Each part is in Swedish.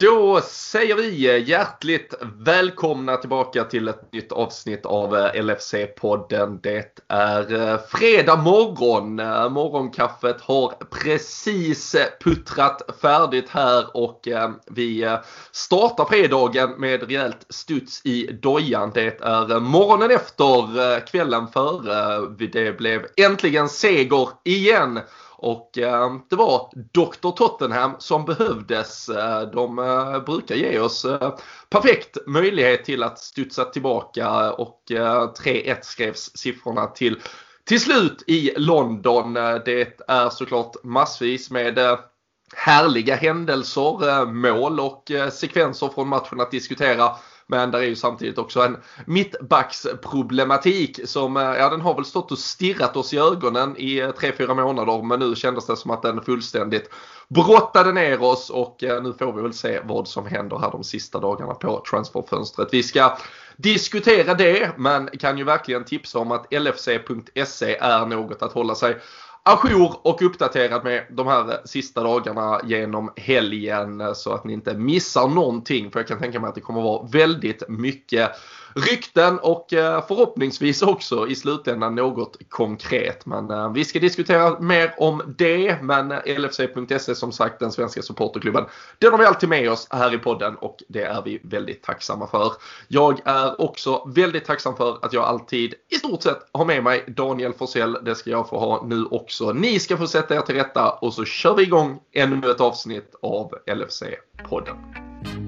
Då säger vi hjärtligt välkomna tillbaka till ett nytt avsnitt av eh, LFC-podden. Det är eh, fredag morgon. Eh, morgonkaffet har precis puttrat färdigt här och vi startar fredagen med rejält studs i dojan. Det är morgonen efter kvällen före. Det blev äntligen seger igen och eh, det var Dr. Tottenham som behövdes. Eh, de eh, brukar ge oss eh, perfekt möjlighet till att studsa tillbaka och eh, 3-1 skrevs siffrorna till till slut i London. Eh, det är såklart massvis med härliga händelser, mål och sekvenser från matchen att diskutera. Men där är ju samtidigt också en mittbacksproblematik som, eh, ja den har väl stått och stirrat oss i ögonen i eh, 3-4 månader men nu kändes det som att den fullständigt brottade ner oss och eh, nu får vi väl se vad som händer här de sista dagarna på transferfönstret. Vi ska diskutera det men kan ju verkligen tipsa om att lfc.se är något att hålla sig ajour och uppdaterad med de här sista dagarna genom helgen så att ni inte missar någonting. För jag kan tänka mig att det kommer vara väldigt mycket rykten och eh, förhoppningsvis också i slutändan något konkret. Men eh, vi ska diskutera mer om det. Men eh, LFC.se som sagt den svenska supporterklubben. Den har vi alltid med oss här i podden och det är vi väldigt tacksamma för. Jag är också väldigt tacksam för att jag alltid i stort sett har med mig Daniel Forsell. Det ska jag få ha nu också. Ni ska få sätta er till rätta och så kör vi igång ännu ett avsnitt av LFC-podden.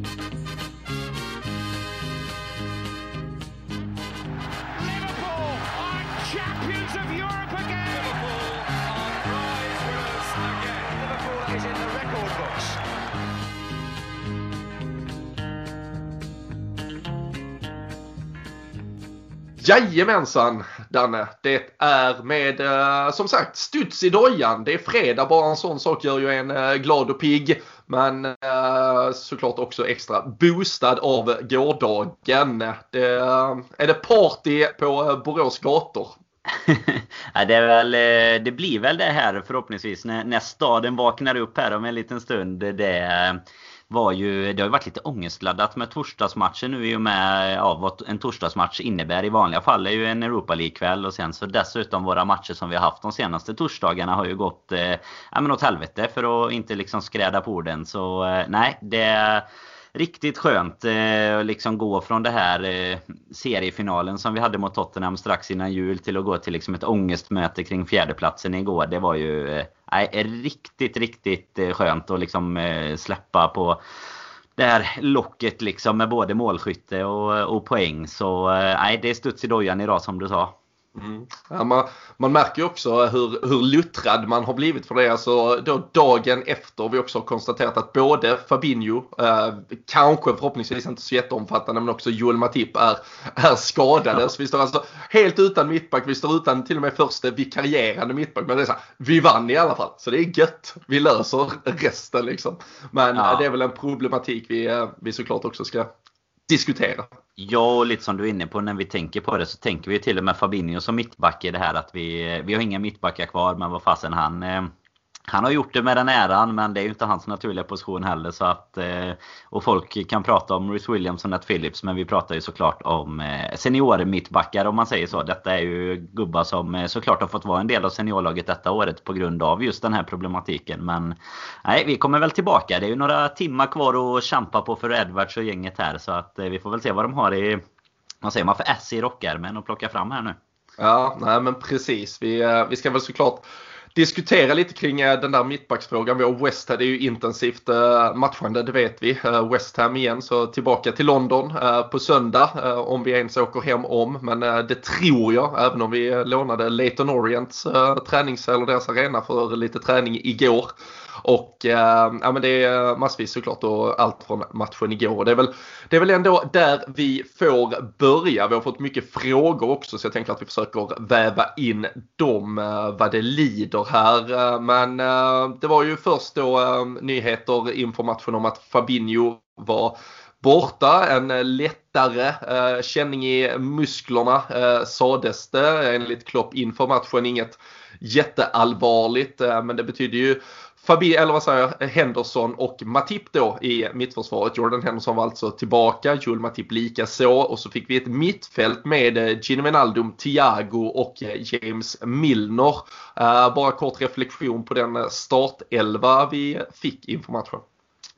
Jajamensan Danne, det är med eh, som sagt studs i dojan. Det är fredag, bara en sån sak gör ju en eh, glad och pigg. Men eh, såklart också extra boostad av gårdagen. Det, eh, är det party på eh, Borås gator? ja, det, är väl, eh, det blir väl det här förhoppningsvis när, när staden vaknar upp här om en liten stund. Det, var ju, det har ju varit lite ångestladdat med torsdagsmatchen nu i och med ja, vad en torsdagsmatch innebär. I vanliga fall är ju en Europa League-kväll och sen så dessutom våra matcher som vi har haft de senaste torsdagarna har ju gått eh, ja, men åt helvete för att inte liksom skräda på orden. Så eh, nej, det riktigt skönt eh, att liksom gå från det här eh, seriefinalen som vi hade mot Tottenham strax innan jul till att gå till liksom ett ångestmöte kring fjärdeplatsen igår. Det var ju eh, eh riktigt, riktigt eh, skönt att liksom eh, släppa på det här locket liksom med både målskytte och, och poäng. Så eh, nej, det är studs i dojan idag som du sa. Mm. Ja, man, man märker också hur, hur luttrad man har blivit för det. Alltså, då dagen efter vi också har konstaterat att både Fabinho, eh, kanske förhoppningsvis inte så jätteomfattande, men också Joel Matip är, är skadade. Ja. Så vi står alltså helt utan mittback. Vi står utan till och med första vikarierande mittback. Men det är så här, vi vann i alla fall. Så det är gött. Vi löser resten liksom. Men ja. det är väl en problematik vi, eh, vi såklart också ska diskutera. Ja, och lite som du är inne på när vi tänker på det så tänker vi till och med Fabinho som mittback i det här att vi, vi har inga mittbackar kvar men vad fasen han eh, han har gjort det med den äran men det är ju inte hans naturliga position heller. Så att, eh, och folk kan prata om Rhys Williams och Nat Phillips men vi pratar ju såklart om eh, seniormittbackar om man säger så. Detta är ju gubbar som eh, såklart har fått vara en del av seniorlaget detta året på grund av just den här problematiken. Men nej, vi kommer väl tillbaka. Det är ju några timmar kvar att kämpa på för Edwards och gänget här. Så att vi får väl se vad de har i, vad säger man, för S i rockärmen att plocka fram här nu. Ja, nej men precis. Vi, vi ska väl såklart diskutera lite kring eh, den där mittbacksfrågan. Vi har West Ham, det är ju intensivt eh, matchande, det vet vi. Eh, West Ham igen, så tillbaka till London på söndag om vi ens åker hem om. Men det tror jag, även om vi lånade Leighton Orients tränings eller deras arena för lite träning igår. Och eh, ja, men det är massvis såklart och allt från matchen igår. Det är, väl, det är väl ändå där vi får börja. Vi har fått mycket frågor också så jag tänker att vi försöker väva in dem eh, vad det lider här. Eh, men eh, det var ju först då eh, nyheter inför matchen om att Fabinho var borta. En eh, lättare eh, känning i musklerna eh, sades det enligt Klopp inför matchen. Inget jätteallvarligt eh, men det betyder ju Fabi, eller vad säger jag, Henderson och Matip då i mittförsvaret. Jordan Henderson var alltså tillbaka, Joel Matip lika så och så fick vi ett mittfält med eh, Gino Wijnaldum, Thiago och eh, James Milner. Eh, bara kort reflektion på den startelva vi fick inför matchen.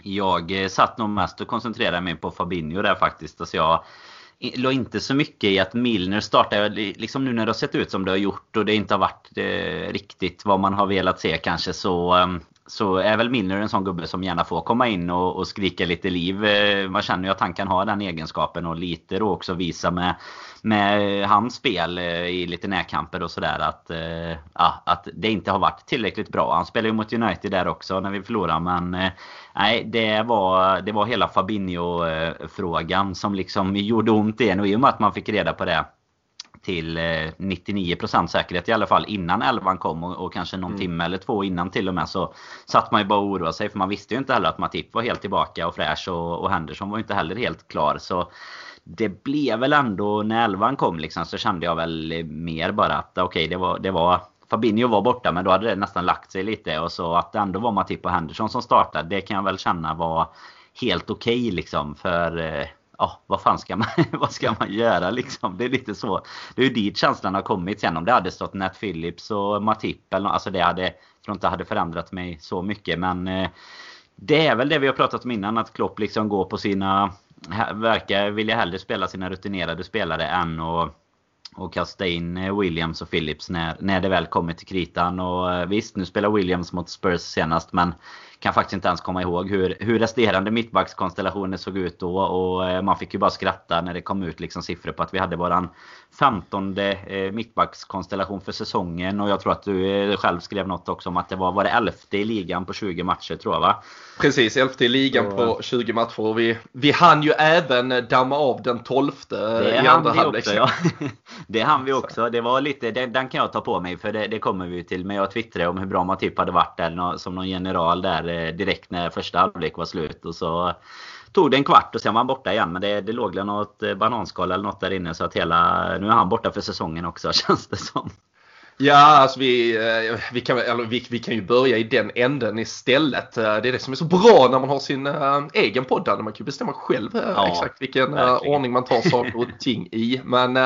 Jag satt nog mest och koncentrerade mig på Fabinho där faktiskt. Alltså jag låg inte så mycket i att Milner startade, liksom nu när det har sett ut som det har gjort och det inte har varit eh, riktigt vad man har velat se kanske så ehm, så är väl Milner en sån gubbe som gärna får komma in och, och skrika lite liv. Eh, man känner ju att han kan ha den egenskapen och lite då också visa med, med hans spel eh, i lite närkamper och sådär att, eh, ja, att det inte har varit tillräckligt bra. Han spelade ju mot United där också när vi förlorade men nej, det var, det var hela Fabinho-frågan som liksom gjorde ont igen och i och med att man fick reda på det till 99% eh, säkerhet i alla fall innan elvan kom och, och kanske någon mm. timme eller två innan till och med så satt man ju bara och oroade sig för man visste ju inte heller att Matip var helt tillbaka och fräsch och, och Henderson var inte heller helt klar så det blev väl ändå när elvan kom liksom så kände jag väl mer bara att okej okay, det var, det var Fabinho var borta men då hade det nästan lagt sig lite och så att det ändå var Matip och Henderson som startade det kan jag väl känna var helt okej okay, liksom för eh, ja, vad fan ska man, vad ska man göra liksom? Det är lite så. Det är ju dit känslan har kommit sen. Om det hade stått Nat Phillips och Matip eller alltså det hade, jag tror inte hade förändrat mig så mycket. Men eh, det är väl det vi har pratat om innan. Att Klopp liksom går på sina, verkar vilja hellre spela sina rutinerade spelare än att och kasta in eh, Williams och Phillips när, när det väl kommer till kritan. Och eh, visst, nu spelar Williams mot Spurs senast men kan faktiskt inte ens komma ihåg hur, hur resterande mittbackskonstellationer såg ut då. Och eh, man fick ju bara skratta när det kom ut liksom siffror på att vi hade våran 15 eh, mittbackskonstellation för säsongen. Och jag tror att du eh, själv skrev något också om att det var, var det 11 i ligan på 20 matcher tror jag va? Precis, 11 i ligan på 20 matcher. Och vi, vi hann ju även damma av den 12 det i andra halvlek. Ja. det hann vi också. Det var lite, den, den kan jag ta på mig för det, det kommer vi till. Men jag twittrade om hur bra Matip hade varit där som någon general där direkt när första halvlek var slut. Och så tog det en kvart och sen var han borta igen. Men det, det låg väl något eh, bananskal eller något där inne. Så att hela, nu är han borta för säsongen också känns det som. Ja, alltså vi, eh, vi, kan, eller vi, vi kan ju börja i den änden istället. Det är det som är så bra när man har sin äh, egen podd. Man kan bestämma själv ja, exakt vilken äh, ordning man tar saker och ting i. Men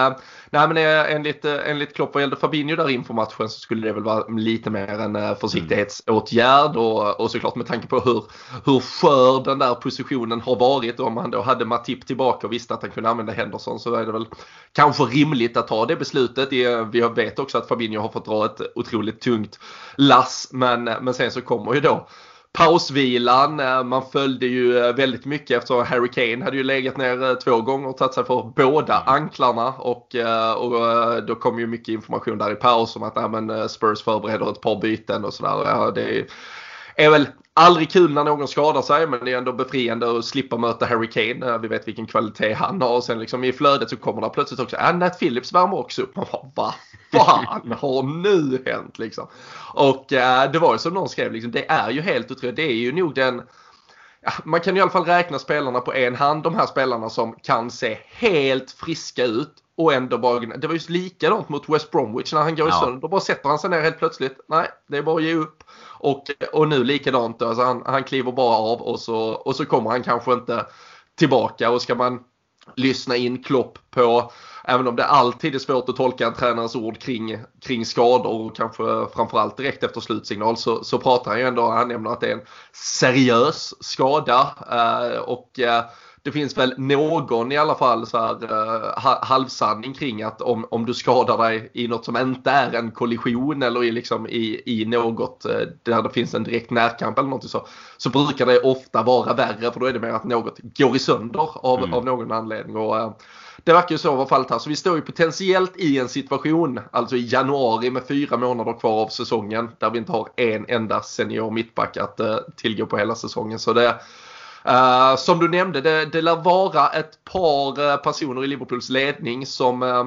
Nej men enligt, enligt Klopp vad gällde Fabinho där inför matchen så skulle det väl vara lite mer en eh, försiktighetsåtgärd och, och såklart med tanke på hur, hur skör den där positionen har varit. Om han då hade Matip tillbaka och visste att han kunde använda Henderson så är det väl kanske rimligt att ta det beslutet. Vi vet också att Fabinho har fått dra ett otroligt tungt lass men, men sen så kommer ju då pausvilan. Man följde ju eh, väldigt mycket eftersom Harry Kane hade ju legat ner eh, två gånger och tagit sig för båda anklarna. Och, eh, och då kom ju mycket information där i paus om att äh, men Spurs förbereder ett par byten och sådär. Ja, det är väl aldrig kul när någon skadar sig men det är ändå befriande att slippa möta Harry Kane. Vi vet vilken kvalitet han har och sen liksom i flödet så kommer det plötsligt också, ja Nat Phillips värmer också upp. Man bara, vad fan har nu hänt liksom? Och äh, det var ju som någon skrev, liksom, det är ju helt otroligt. Det är ju nog den man kan i alla fall räkna spelarna på en hand, de här spelarna som kan se helt friska ut och ändå bara, det var ju likadant mot West Bromwich när han går ja. sönder. Då bara sätter han sig ner helt plötsligt. Nej, det är bara att ge upp. Och, och nu likadant, alltså han, han kliver bara av och så, och så kommer han kanske inte tillbaka. Och ska man lyssna in Klopp på, även om det alltid är svårt att tolka en tränares ord kring, kring skador och kanske framförallt direkt efter slutsignal så, så pratar han ju ändå, han nämner att det är en seriös skada. Eh, och eh, det finns väl någon i alla fall så här, uh, halvsanning kring att om, om du skadar dig i något som inte är en kollision eller i, liksom i, i något uh, där det finns en direkt närkamp eller något så, så brukar det ofta vara värre för då är det mer att något går i sönder av, mm. av någon anledning. Och, uh, det verkar ju så vara fallet här. Så vi står ju potentiellt i en situation, alltså i januari med fyra månader kvar av säsongen, där vi inte har en enda senior mittback att tillgå på hela säsongen. Så det Uh, som du nämnde, det, det lär vara ett par uh, personer i Liverpools ledning som uh,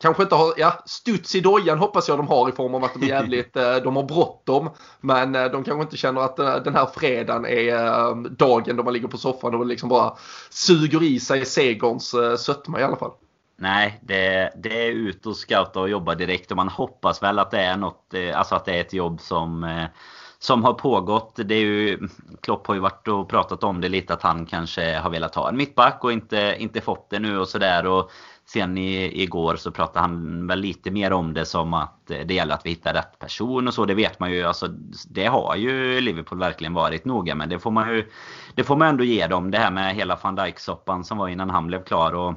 kanske inte har, ja, studs i dojan hoppas jag de har i form av att de är jävligt, de har bråttom. Men de kanske inte känner att den här fredagen är dagen då man ligger på soffan och liksom bara suger i sig segerns sötma i alla fall. Nej, det, det är ut och scouta och jobba direkt och man hoppas väl att det är något, alltså att det är ett jobb som som har pågått. Det är ju, Klopp har ju varit och pratat om det lite att han kanske har velat ha en mittback och inte, inte fått det nu och sådär. Sen i, igår så pratade han väl lite mer om det som att det gäller att vi hittar rätt person och så. Det vet man ju. Alltså, det har ju Liverpool verkligen varit noga med. Det får man ju det får man ändå ge dem. Det här med hela van Dijk-soppan som var innan han blev klar. Och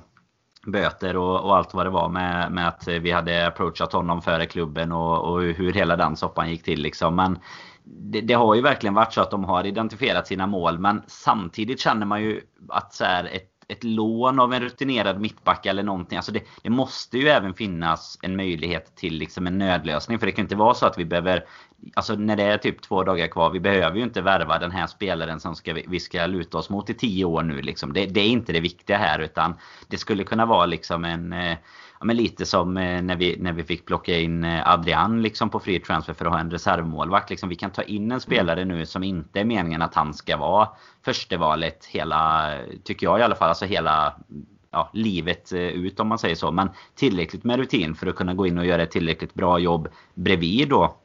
böter och, och, allt vad det var med, med att vi hade approachat honom före klubben och, och hur hela den soppan gick till. Liksom. Men det, det, har ju verkligen varit så att de har identifierat sina mål men samtidigt känner man ju att så här, ett ett lån av en rutinerad mittback eller någonting. Alltså det, det, måste ju även finnas en möjlighet till liksom en nödlösning. För det kan inte vara så att vi behöver Alltså när det är typ två dagar kvar. Vi behöver ju inte värva den här spelaren som ska, vi ska luta oss mot i tio år nu. Liksom. Det, det är inte det viktiga här. Utan det skulle kunna vara liksom en eh, ja, men lite som eh, när vi, när vi fick plocka in eh, Adrian liksom på free transfer för att ha en reservmålvakt. Liksom, vi kan ta in en spelare nu som inte är meningen att han ska vara förstevalet hela, tycker jag i alla fall, alltså hela ja, livet eh, ut om man säger så. Men tillräckligt med rutin för att kunna gå in och göra ett tillräckligt bra jobb bredvid då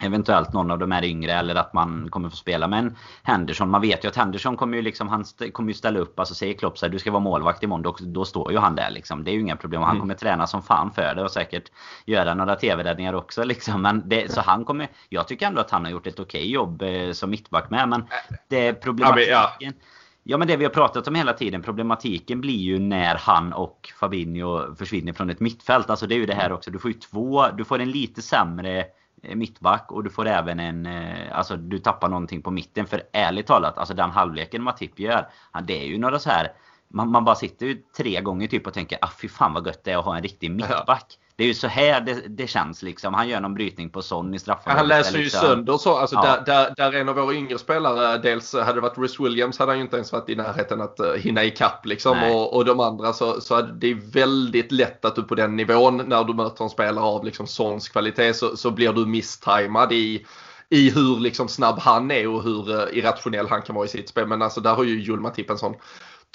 eventuellt någon av de här yngre eller att man kommer få spela med en Henderson. Man vet ju att Henderson kommer ju liksom, han kommer ju ställa upp. Alltså säger Klopp så här, du ska vara målvakt imorgon. Då, då står ju han där liksom. Det är ju inga problem. Han mm. kommer träna som fan för det och säkert göra några tv-räddningar också liksom. Men det, så han kommer, jag tycker ändå att han har gjort ett okej okay jobb eh, som mittback med. Men det problematiken. Ja, men, det vi har pratat om hela tiden, problematiken blir ju när han och Fabinho försvinner från ett mittfält. Alltså det är ju det här också, du får ju två, du får en lite sämre mittback och du får även en... Eh, alltså du tappar någonting på mitten. För ärligt talat, alltså den halvleken Matip gör. Det är ju några så här... Man, man bara sitter ju tre gånger typ och tänker ah fy fan vad gött det är att ha en riktig mittback. Det är ju så här det, det känns liksom. Han gör någon brytning på Son i straffområdet. Han läser ju liksom. sönder så. Alltså ja. där, där, där en av våra yngre spelare, dels hade det varit Rhys Williams hade han ju inte ens varit i närheten att uh, hinna ikapp liksom. Och, och de andra så, så det är väldigt lätt att du på den nivån när du möter en spelare av liksom Sons kvalitet så, så blir du misstajmad i i hur liksom snabb han är och hur uh, irrationell han kan vara i sitt spel. Men alltså där har ju Joel Matip en sån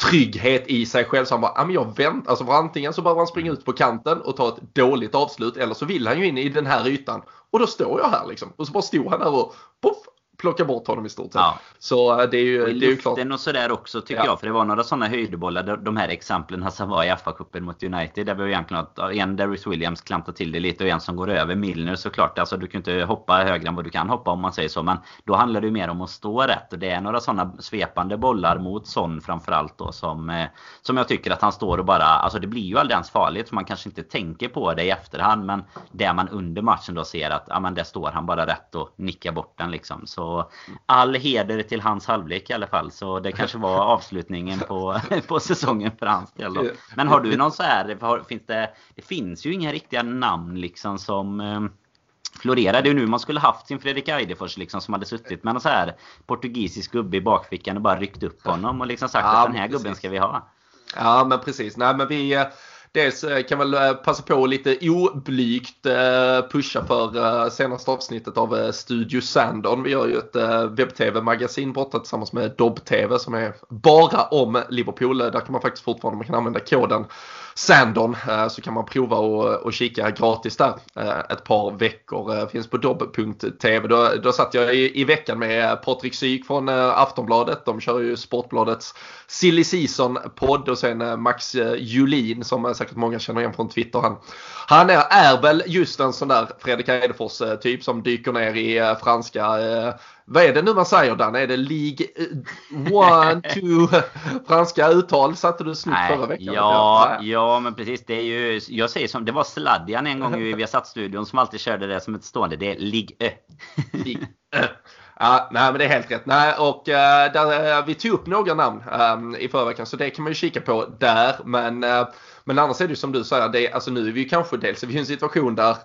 trygghet i sig själv. Så han bara, ja men jag väntar. Alltså för antingen så behöver han springa ut på kanten och ta ett dåligt avslut eller så vill han ju in i den här ytan. Och då står jag här liksom. Och så bara stod han där och poff, plocka bort honom i stort sett. Ja. Så äh, det är ju, och det är ju klart. och sådär också tycker ja. jag. För det var några sådana höjdbollar. De här exemplen som var i FA-cupen mot United. Där vi egentligen att en Darius Williams klantar till det lite och en som går över Milner såklart. Alltså du kan inte hoppa högre än vad du kan hoppa om man säger så. Men då handlar det ju mer om att stå rätt. Och det är några sådana svepande bollar mot Son framförallt då. Som, eh, som jag tycker att han står och bara... Alltså det blir ju aldrig ens farligt. Man kanske inte tänker på det i efterhand. Men där man under matchen då ser att ja, men där står han bara rätt och nickar bort den liksom. Så all heder till hans halvlek i alla fall. Så det kanske var avslutningen på, på säsongen för hans del. Då. Men har du någon så här, finns det, det finns ju inga riktiga namn liksom som eh, florerar. Det är nu man skulle haft sin Fredrik Eidefors liksom som hade suttit med en så här portugisisk gubbe i bakfickan och bara ryckt upp honom och liksom sagt ja, att den här gubben ska vi ha. Ja men precis. Nej men vi eh, Dels eh, kan väl eh, passa på lite oblygt eh, pusha för senaste avsnittet av Studio Sandon. Vi gör ju ett webb-tv-magasin borta tillsammans med Dobb-tv som är bara om Liverpool. Där kan man faktiskt fortfarande man kan använda koden Sandon eh, så kan man prova och, och kika gratis där eh, ett par veckor. Eh, finns på dobb.tv. Då, då satt jag i, i veckan med Patrik Syk från Aftonbladet. De kör ju Sportbladets Silly Season-podd och sen Max Julin som säkert många känner igen från Twitter. Han, han är, är väl just en sån där Fredrik Edefors typ som dyker ner i franska vad är det nu man säger Dan? Är det League 1, 2? Franska uttal satte du snyggt förra veckan. Ja, ja, men precis. Det är ju, jag säger som, det var Sladjan en gång i Viasat-studion som alltid körde det som ett stående. Det är League League Ja, nej men det är helt rätt. Nej, och där, vi tog upp några namn um, i förra veckan så det kan man ju kika på där. Men, uh, men annars är det ju som du säger, det, alltså nu är vi ju kanske dels i en situation där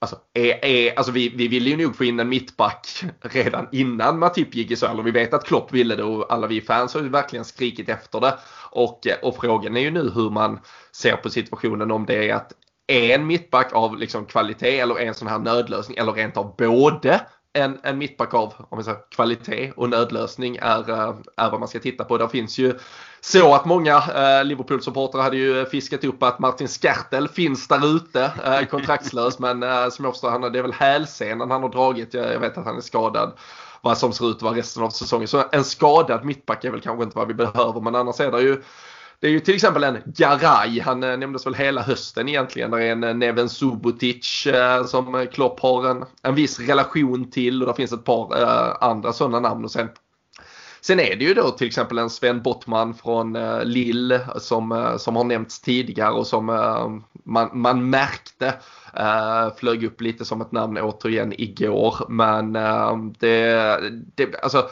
Alltså, är, är, alltså vi, vi ville ju nog få in en mittback redan innan Matip gick i sönder. Vi vet att Klopp ville det och alla vi fans har ju verkligen skrikit efter det. Och, eh, och frågan är ju nu hur man ser på situationen om det är att en mittback av liksom kvalitet eller en sån här nödlösning eller rent av både en, en mittback av om säger, kvalitet och nödlösning är, eh, är vad man ska titta på. Det finns ju så att många eh, Liverpool-supportrar hade ju fiskat upp att Martin Skertel finns där ute eh, kontraktslös men eh, som jag förstår han, det är väl hälsenan han har dragit. Jag, jag vet att han är skadad vad som ser ut att vara resten av säsongen. Så en skadad mittback är väl kanske inte vad vi behöver men annars är det ju det är ju till exempel en Garay, han eh, nämndes väl hela hösten egentligen. Det är en eh, Neven Subotic eh, som Klopp har en, en viss relation till och det finns ett par eh, andra sådana namn. Och sen, sen är det ju då till exempel en Sven Bottman från eh, Lille som, eh, som har nämnts tidigare och som man, man märkte flög upp lite som ett namn återigen igår. Men det, det, alltså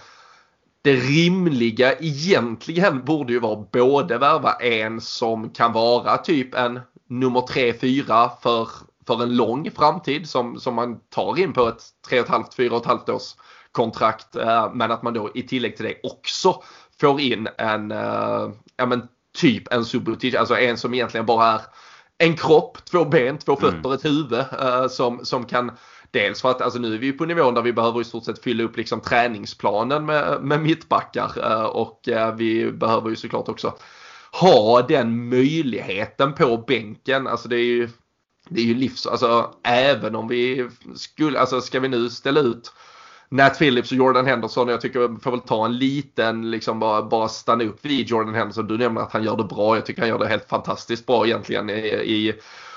det rimliga egentligen borde ju vara både värva en som kan vara typ en nummer 3-4 för, för en lång framtid som, som man tar in på ett 3,5-4,5 års kontrakt. Eh, men att man då i tillägg till det också får in en, eh, ja men typ en Subotic, alltså en som egentligen bara är en kropp, två ben, två fötter, mm. ett huvud eh, som, som kan Dels för att alltså, nu är vi på nivån där vi behöver i stort sett fylla upp liksom, träningsplanen med, med mittbackar eh, och eh, vi behöver ju såklart också ha den möjligheten på bänken. Alltså det är ju, det är ju livs... Alltså även om vi skulle... Alltså ska vi nu ställa ut Nat Phillips och Jordan Henderson. Jag tycker vi får väl ta en liten, liksom bara, bara stanna upp vid Jordan Henderson. Du nämner att han gör det bra. Jag tycker han gör det helt fantastiskt bra egentligen i, i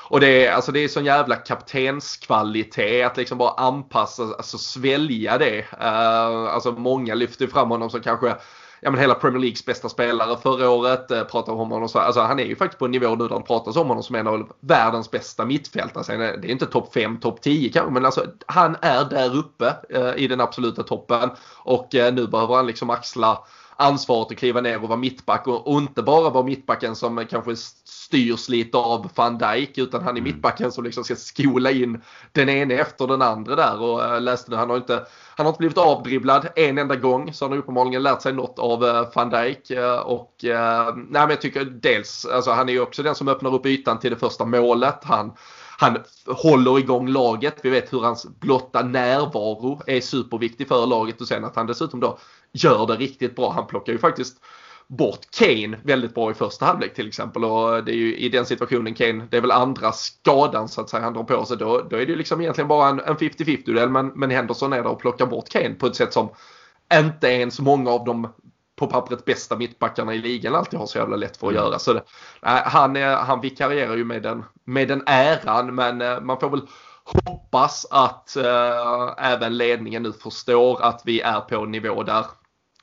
och det är, alltså det är sån jävla kaptenskvalitet att liksom bara anpassa, alltså svälja det. Uh, alltså många lyfter fram honom som kanske ja, men hela Premier Leagues bästa spelare förra året. Eh, pratar om honom så, alltså han är ju faktiskt på en nivå nu där det pratas om honom som en av världens bästa mittfältare. Sen, det är inte topp 5, topp 10 kanske men alltså han är där uppe eh, i den absoluta toppen. Och eh, nu behöver han liksom axla ansvaret att kliva ner och vara mittback och, och inte bara vara mittbacken som kanske styrs lite av van Dijk utan han är mm. mittbacken som liksom ska skola in den ene efter den andra där och äh, läste nu, han har inte han har inte blivit avdribblad en enda gång så han har uppenbarligen lärt sig något av äh, van Dijk äh, och nej men jag tycker dels, alltså han är ju också den som öppnar upp ytan till det första målet. Han han håller igång laget. Vi vet hur hans blotta närvaro är superviktig för laget och sen att han dessutom då gör det riktigt bra. Han plockar ju faktiskt bort Kane väldigt bra i första halvlek till exempel och det är ju i den situationen Kane, det är väl andra skadan så att säga han drar på sig. Då, då är det ju liksom egentligen bara en, en 50-50 duell men, men Henderson är där och plockar bort Kane på ett sätt som inte ens många av de på pappret bästa mittbackarna i ligan alltid har så jävla lätt för att mm. göra. Så det, han, han vikarierar ju med den, med den äran men eh, man får väl hoppas att äh, även ledningen nu förstår att vi är på en nivå där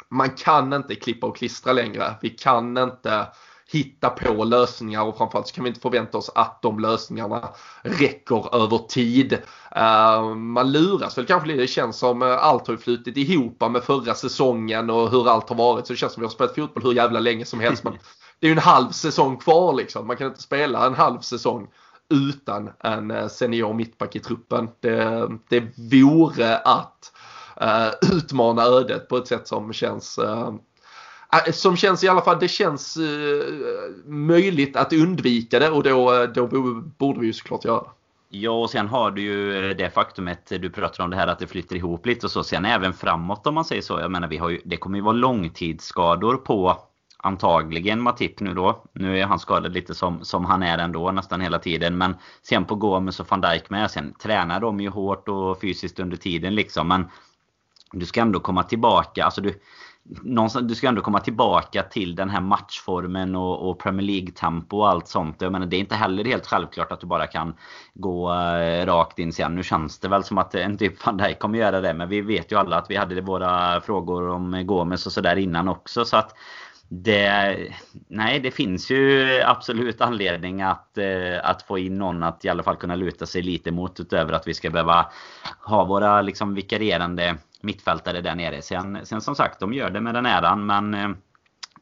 man kan inte klippa och klistra längre. Vi kan inte hitta på lösningar och framförallt så kan vi inte förvänta oss att de lösningarna räcker över tid. Eh, man luras väl kanske lite. Det känns som eh, allt har flutit ihop med förra säsongen och hur allt har varit. Så det känns som vi har spelat fotboll hur jävla länge som helst. Men det är ju en halv säsong kvar liksom. Man kan inte spela en halv säsong utan en eh, senior mittback i truppen. Det, det vore att uh, utmana ödet på ett sätt som känns uh, Ah, som känns i alla fall, det känns uh, möjligt att undvika det och då, eh, då borde vi ju såklart göra det. Ja, och sen har du ju eh, det faktumet du pratar om det här att det flyter ihop lite och så. Sen även framåt om man säger så. Jag menar, vi har ju, det kommer ju vara långtidsskador på antagligen Matip nu då. Nu är han skadad lite som, som han är ändå nästan hela tiden. Men sen på Gomes och van Dijk med. Sen tränar de ju hårt och fysiskt under tiden liksom. Men du ska ändå komma tillbaka. Alltså du, du ska ändå komma tillbaka till den här matchformen och, och Premier League-tempo och allt sånt. Jag menar, det är inte heller helt självklart att du bara kan gå äh, rakt in sen. Nu känns det väl som att en typ van Dijk kommer göra det. Men vi vet ju alla att vi hade våra frågor om Gomes och sådär innan också. Så att det, nej, det finns ju absolut anledning att, eh, att få in någon att i alla fall kunna luta sig lite mot utöver att vi ska behöva ha våra liksom vikarierande mittfältare där nere. Sen, sen som sagt, de gör det med den äran men eh,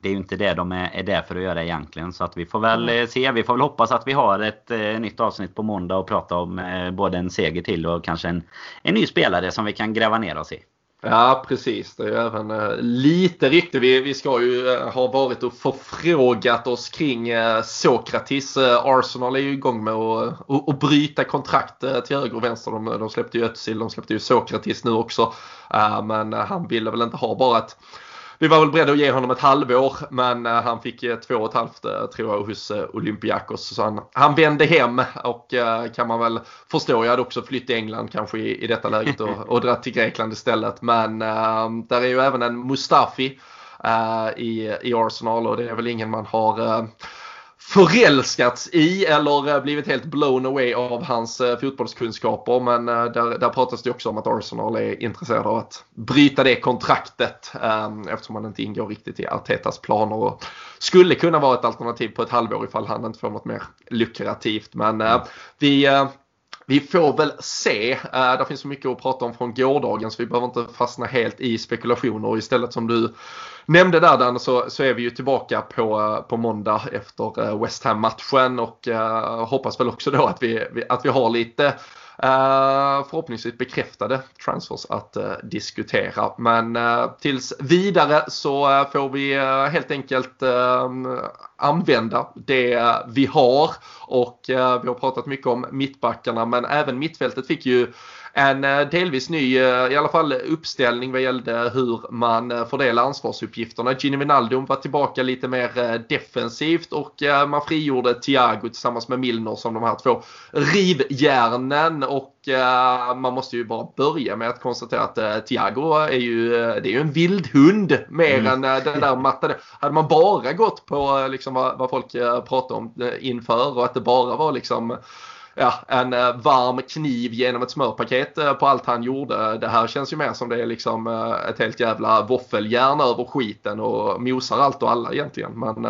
det är ju inte det de är, är där för att göra egentligen. Så att vi får väl mm. se. Vi får väl hoppas att vi har ett eh, nytt avsnitt på måndag och prata om eh, både en seger till och kanske en, en ny spelare som vi kan gräva ner oss i. Ja precis, det är ju även lite riktigt. Vi, vi ska ju eh, ha varit och förfrågat oss kring eh, Sokratis. Eh, Arsenal är ju igång med att och, och bryta kontrakt till höger och vänster. De, de släppte ju Özil, de släppte ju Sokratis nu också. men han ville väl inte ha bara ett vi var väl beredda att ge honom ett halvår men eh, han fick eh, två och ett halvt eh, tror jag hos Olympiakos. Så han, han vände hem och kan man väl förstå. Jag hade också flytt till England kanske i, i detta läget och, och dratt till Grekland istället. Men ehm, där är ju även en Mustafi i, i Arsenal och det är väl ingen man har förälskats i eller eh, blivit helt blown away av hans eh, fotbollskunskaper. Men eh, där, där pratas det också om att Arsenal är intresserade av att bryta det kontraktet eftersom han inte ingår riktigt i Artetas planer. Och skulle kunna vara ett alternativ på ett halvår ifall han inte får något mer lukrativt. Men vi vi får väl se. Eh, Det finns så mycket att prata om från gårdagen så vi behöver inte fastna helt i spekulationer. Istället som du nämnde där Dan så, så är vi ju tillbaka på, eh, på måndag efter eh, West Ham-matchen och hoppas väl också då att vi, att vi har lite Eh, förhoppningsvis bekräftade transfers att uh, diskutera. Men uh, tills vidare så får vi helt enkelt använda det vi har. Och vi har pratat mycket om mittbackarna men även mittfältet fick ju en eh, delvis ny, eh, i alla fall uppställning vad gällde hur man eh, fördelar ansvarsuppgifterna. Gini Wijnaldum var tillbaka lite mer defensivt och man frigjorde Thiago tillsammans med Milner som de här två rivjärnen och man måste ju bara börja med att konstatera att Thiago är ju, det är ju en vildhund mer mm. än den där mattade. Hade man bara gått på liksom vad, vad folk pratade om inför och att det bara var liksom ja, en eh, varm kniv genom ett smörpaket eh, på allt han gjorde. Det här känns ju mer som det är liksom eh, ett helt jävla våffeljärn över skiten och mosar allt och alla egentligen. Men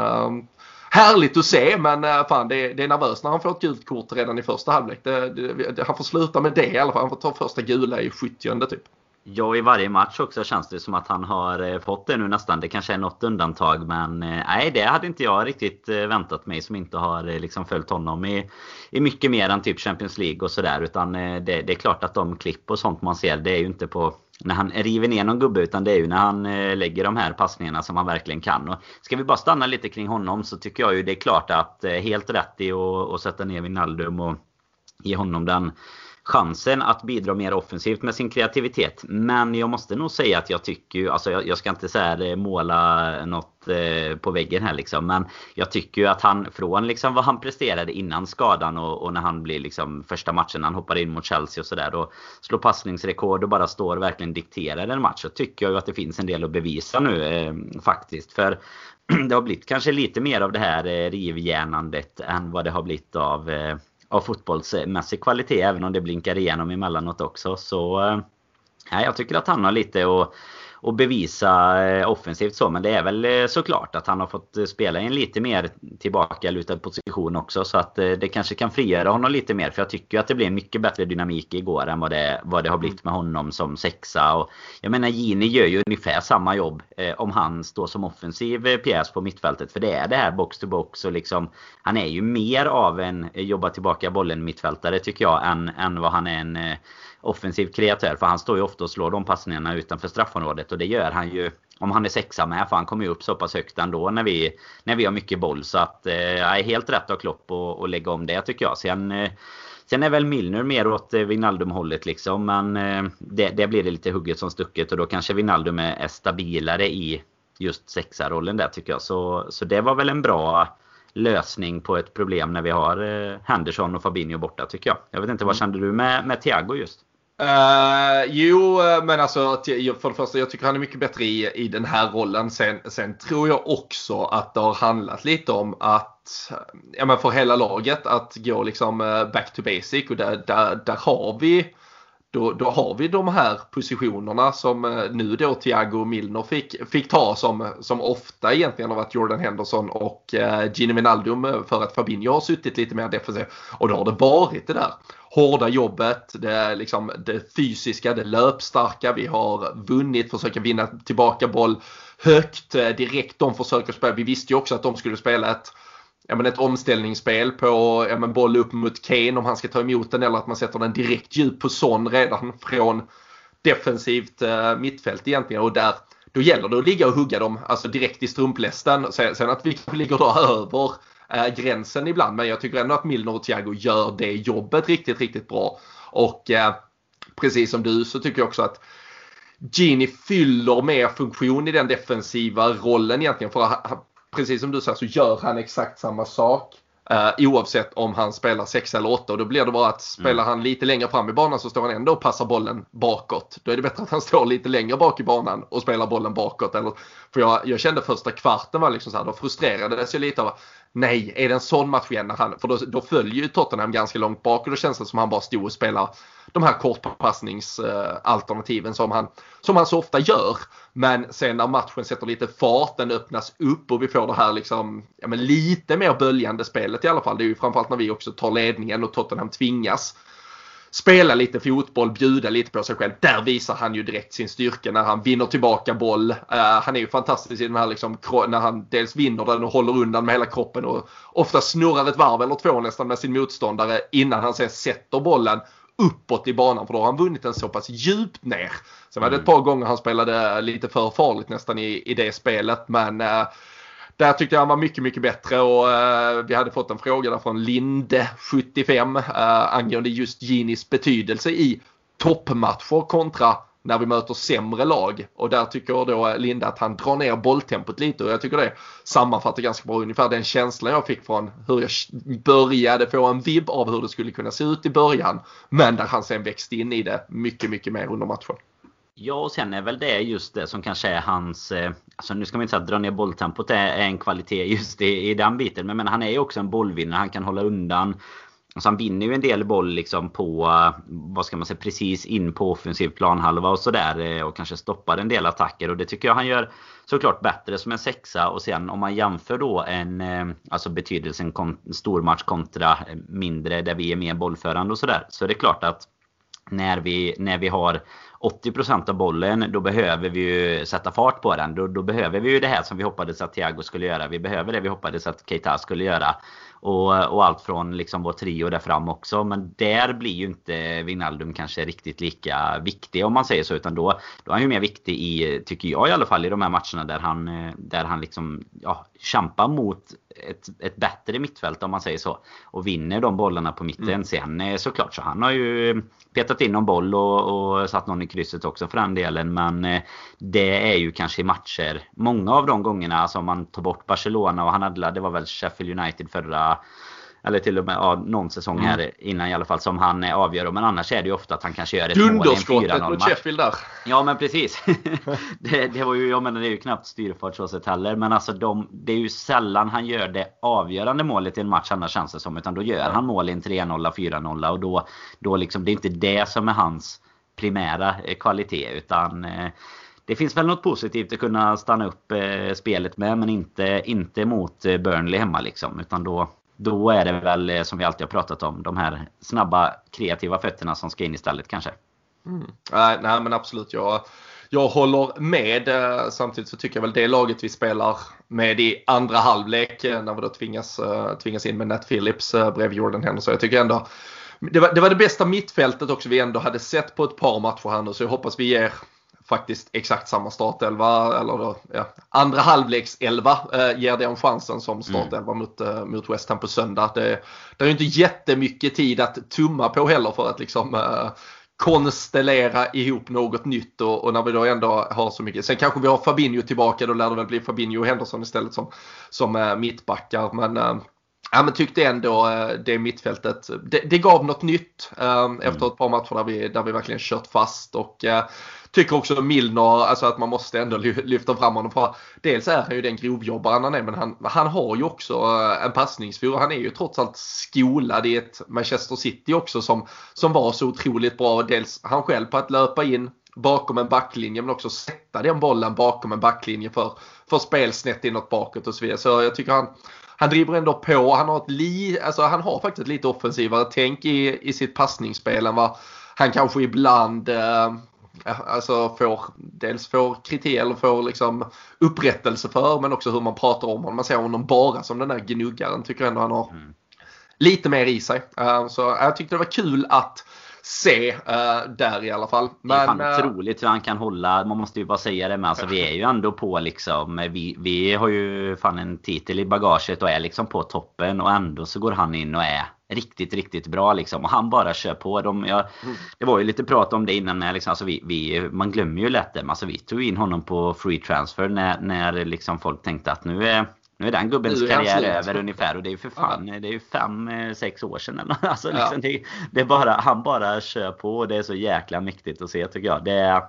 härligt att se men fan det är, det är nervöst när han får ett gult kort redan i första halvlek. Det, det, han får sluta med det i alla fall. Han får ta första gula i 70 typ. Ja, i varje match också känns det som att han har eh, fått det nu nästan. Det kanske är något undantag men eh, nej, det hade inte jag riktigt eh, väntat mig som inte har liksom följt honom i, i mycket mer än typ Champions League och sådär. Utan det, det, är klart att de klipp och sånt man ser, det är ju inte på när han river ner någon gubbe utan det är ju när han lägger de här passningarna som han verkligen kan. Och ska vi bara stanna lite kring honom så tycker jag ju det är klart att helt rätt i att sätta ner Wijnaldum och ge honom den chansen att bidra mer offensivt med sin kreativitet. Men jag måste nog säga att jag tycker ju, alltså jag, jag ska inte så eh, måla något eh, på väggen här liksom. Men jag tycker ju att han från liksom vad han presterade innan skadan och, och när han blir liksom första matchen han hoppar in mot Chelsea och sådär och slår passningsrekord och bara står och verkligen dikterar en match. Så tycker jag ju att det finns en del att bevisa nu eh, faktiskt. För det har blivit kanske lite mer av det här eh, rivjärnandet än vad det har blivit av eh, av fotbollsmässig kvalitet även om det blinkar igenom emellanåt också. Så eh, jag tycker att han har lite att och bevisa eh, offensivt så. Men det är väl eh, såklart att han har fått eh, spela i en lite mer tillbakalutad position också. Så att det kanske kan frigöra honom lite mer. För jag tycker att det blev en mycket bättre dynamik igår än vad det, vad det har blivit med honom som sexa. Och jag menar Gini gör ju ungefär samma jobb om han står som offensiv pjäs på mittfältet. För det är det här box to box och liksom Han är ju mer av en jobba tillbaka bollen mittfältare tycker jag än, än vad han är en offensiv kreatör. För han står ju ofta och slår de passningarna utanför straffområdet. Och det gör han ju om han är sexa med. För han kommer ju upp så pass högt ändå när vi, när vi har mycket boll. Så att eh, är helt rätt av Klopp att lägga om det tycker jag. Sen, eh, sen är väl Milner mer åt eh, Wijnaldum-hållet liksom. Men eh, det, det blir det lite hugget som stucket. Och då kanske Wijnaldum är, är stabilare i just sexa-rollen där tycker jag. Så, så det var väl en bra lösning på ett problem när vi har eh, Henderson och Fabinho borta tycker jag. Jag vet inte, vad mm. kände du med, med Thiago just? Uh, jo, eh, men alltså för det första, jag tycker han är mycket bättre i, i den här rollen. Sen, sen tror jag också att det har handlat lite om att, eh, ja men för hela laget, att gå liksom back to basic och där, där, där har vi då, då har vi de här positionerna som nu då Thiago och Milner fick, fick ta som, som ofta egentligen har varit Jordan Henderson och eh, Gini Wijnaldum för att Fabinho har suttit lite mer defensivt. Och då har det varit det där hårda jobbet, det, liksom, det fysiska, det löpstarka. Vi har vunnit, försöker vinna tillbaka boll högt eh, direkt. De försöker spela. Vi visste ju också att de skulle spela ett ja, men ett omställningsspel på ja, men boll upp mot Kane om han ska ta emot den eller att man sätter den direkt djup på Son redan från defensivt eh, mittfält egentligen och där då gäller det att ligga och hugga dem alltså direkt i strumplästen. Sen, sen att vi ligger då över uh, gränsen ibland men jag tycker ändå att Milner och Thiago gör det jobbet riktigt, riktigt bra. Och uh, precis som du så tycker jag också att Gini fyller mer funktion i den defensiva rollen egentligen. För precis som du säger så gör han exakt samma sak. Uh, oavsett om han spelar 6 eller 8 och då blir det bara att spelar mm. han lite längre fram i banan så står han ändå och passar bollen bakåt. Då är det bättre att han står lite längre bak i banan och spelar bollen bakåt. Eller, för jag, jag kände första kvarten var liksom så här, då frustrerades jag lite av nej, är det en sån match igen? När han, för då, då följer ju Tottenham ganska långt bak och då känns det som att han bara stod och spelade de här kortpassningsalternativen som han, som han så ofta gör. Men sen när matchen sätter lite fart, den öppnas upp och vi får det här liksom, ja men lite mer böljande spelet i alla fall. Det är ju framförallt när vi också tar ledningen och Tottenham tvingas spela lite fotboll, bjuda lite på sig själv. Där visar han ju direkt sin styrka när han vinner tillbaka boll. Uh, han är ju fantastisk i den här liksom, när han dels vinner den och håller undan med hela kroppen och ofta snurrar ett varv eller två nästan med sin motståndare innan han sen sätter bollen uppåt i banan för då har han vunnit den så pass djupt ner. Sen var det ett mm. par gånger han spelade lite för farligt nästan i, i det spelet men uh, där tyckte jag han var mycket, mycket bättre och eh, vi hade fått en fråga där från Linde75 eh, angående just Ginis betydelse i toppmatcher kontra när vi möter sämre lag. Och där tycker då eh, Linda att han drar ner bolltempot lite och jag tycker det sammanfattar ganska bra ungefär den känslan jag fick från hur jag började få en vibb av hur det skulle kunna se ut i början. Men där han sen växte in i det mycket, mycket mer under matchen. Ja, och sen är väl det just det som kanske är hans... Eh, alltså nu ska man inte säga att dra ner bolltempot är en kvalitet just i, i den biten. Men, men han är ju också en bollvinnare. Han kan hålla undan. Alltså han vinner ju en del boll liksom på, eh, vad ska man säga, precis in på offensiv planhalva och sådär. Eh, och kanske stoppar en del attacker. Och det tycker jag han gör såklart bättre som en sexa. Och sen om man jämför då en, alltså betydelsen kon, stormatch kontra mindre där vi är mer bollförande och sådär. Så är det klart att när vi, när vi har 80% av bollen, då behöver vi ju sätta fart på den. Då, då, behöver vi ju det här som vi hoppades att Thiago skulle göra. Vi behöver det vi hoppades att Keita skulle göra. Och, och allt från liksom vår trio där fram också. Men där blir ju inte Wijnaldum kanske riktigt lika viktig om man säger så. Utan då, då är han ju mer viktig i, tycker jag i alla fall, i de här matcherna där han, eh, där han liksom ja, kämpar mot ett, ett bättre mittfält om man säger så. Och vinner de bollarna på mitten. Mm. Sen eh, såklart så han har ju petat in någon boll och, och satt någon i krysset också för den delen. Men eh, det är ju kanske i matcher. Många av de gångerna, alltså om man tar bort Barcelona och han hade, det var väl Sheffield United förra eller till och med ja, någon säsong här mm. innan i alla fall som han avgör. Men annars är det ju ofta att han kanske gör ett mål i en 4-0 mot Sheffield där. Ja men precis. det, det, var ju, jag menar det är ju knappt styrfart så sett heller. Men alltså de, det är ju sällan han gör det avgörande målet i en match annars känns det som. Utan då gör han mål i en 3-0, 4-0 och då, då liksom, det är inte det som är hans primära eh, kvalitet. Utan eh, det finns väl något positivt att kunna stanna upp eh, spelet med men inte, inte mot Burnley hemma liksom. Utan då, då är det väl eh, som vi alltid har pratat om. De här snabba kreativa fötterna som ska in istället kanske. Mm. Nej, nej men absolut. Jag, jag håller med. Eh, samtidigt så tycker jag väl det laget vi spelar med i andra halvlek eh, när vi då tvingas, tvingas in med Nat Phillips bredvid Jordan Henderson. Jag tycker ändå det var, det var det bästa mittfältet också vi ändå hade sett på ett par matcher här nu så jag hoppas vi ger faktiskt exakt samma startelva eller då, ja, andra halvleks elva eh, ger den chansen som startelva mm. mot, eh, mot West Ham på söndag. Det, det är ju inte jättemycket tid att tumma på heller för att liksom eh, konstellera ihop något nytt och, och, när vi då ändå har så mycket. Sen kanske vi har Fabinho tillbaka, då lär det väl bli Fabinho och Henderson istället som, som eh, mittbackar. Men eh, Ja men tyckte ändå eh, det mittfältet, det, det gav något nytt eh, efter mm. ett par matcher där vi, där vi verkligen kört fast och eh, tycker också Milner, alltså att man måste ändå lyfta fram honom. För dels är han ju den grovjobbaren han är men han, han har ju också eh, en passningsfur. Han är ju trots allt skolad i ett Manchester City också som, som var så otroligt bra. Dels han själv på att löpa in bakom en backlinje men också sätta den bollen bakom en backlinje för, för spel snett inåt bakåt och så vidare. Så jag tycker han, han driver ändå på. Han har, ett li, alltså han har faktiskt ett lite offensivare tänk i, i sitt passningsspel än vad han kanske ibland eh, alltså får, dels får kritik eller får liksom upprättelse för men också hur man pratar om honom. Man ser honom bara som den där gnuggaren. Tycker ändå han har mm. lite mer i sig. Uh, så jag tyckte det var kul att se uh, där i alla fall. Men, det är fan uh, otroligt hur han kan hålla, man måste ju bara säga det men alltså vi är ju ändå på liksom, vi, vi har ju fan en titel i bagaget och är liksom på toppen och ändå så går han in och är riktigt, riktigt bra liksom. Och han bara kör på. dem. jag. Det var ju lite prat om det innan. När liksom, alltså vi, vi, man glömmer ju lätt det. Alltså vi tog in honom på free transfer när, när liksom folk tänkte att nu är, nu är den gubbens är karriär över ungefär. Och det är ju för fan, ja. det är ju fem, eh, sex år sedan eller alltså, liksom, ja. det, det, är bara, Han bara kör på och det är så jäkla mäktigt att se tycker jag. Det,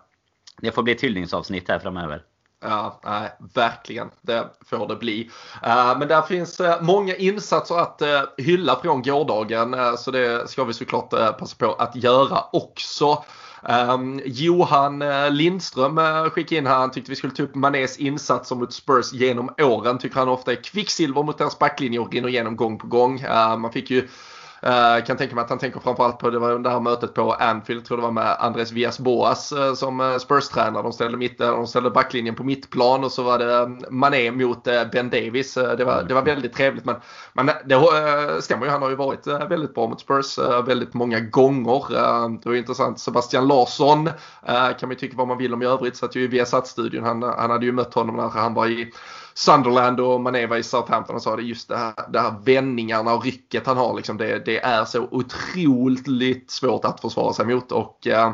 det får bli ett hyllningsavsnitt här framöver. Ja, nej, verkligen. Det får det bli. Eh, men där finns eh, många insatser att eh, hylla från gårdagen. så det ska vi såklart passa på att göra också. Um, Johan Lindström skickade in här. Han tyckte vi skulle ta upp Manés insatser mot Spurs genom åren. Tycker han ofta är kvicksilver mot deras backlinje och rinner igenom gång på gång. Ehm, man fick ju Uh, kan tänka mig att han tänker framförallt på det, var det här mötet på Anfield, tror det var med Andres Villas Boas uh, eh, som eh, Spurs-tränare. De ställde, mitt, de ställde backlinjen på mittplan och så var det Mané mot Ben Davis. det, var, det var väldigt trevligt men, men det stämmer ju, han har ju varit väldigt bra mot Spurs väldigt många gånger. det var intressant, Sebastian Larsson kan man ju tycka vad man vill om i övrigt, satt ju i Viasat-studion. Han, han hade ju mött honom när han var i Sunderland och Mané var i Southampton och sa det just det här, det här vändningarna och rycket han har. Liksom, det, det är så otroligt svårt att försvara sig mot. Och, eh,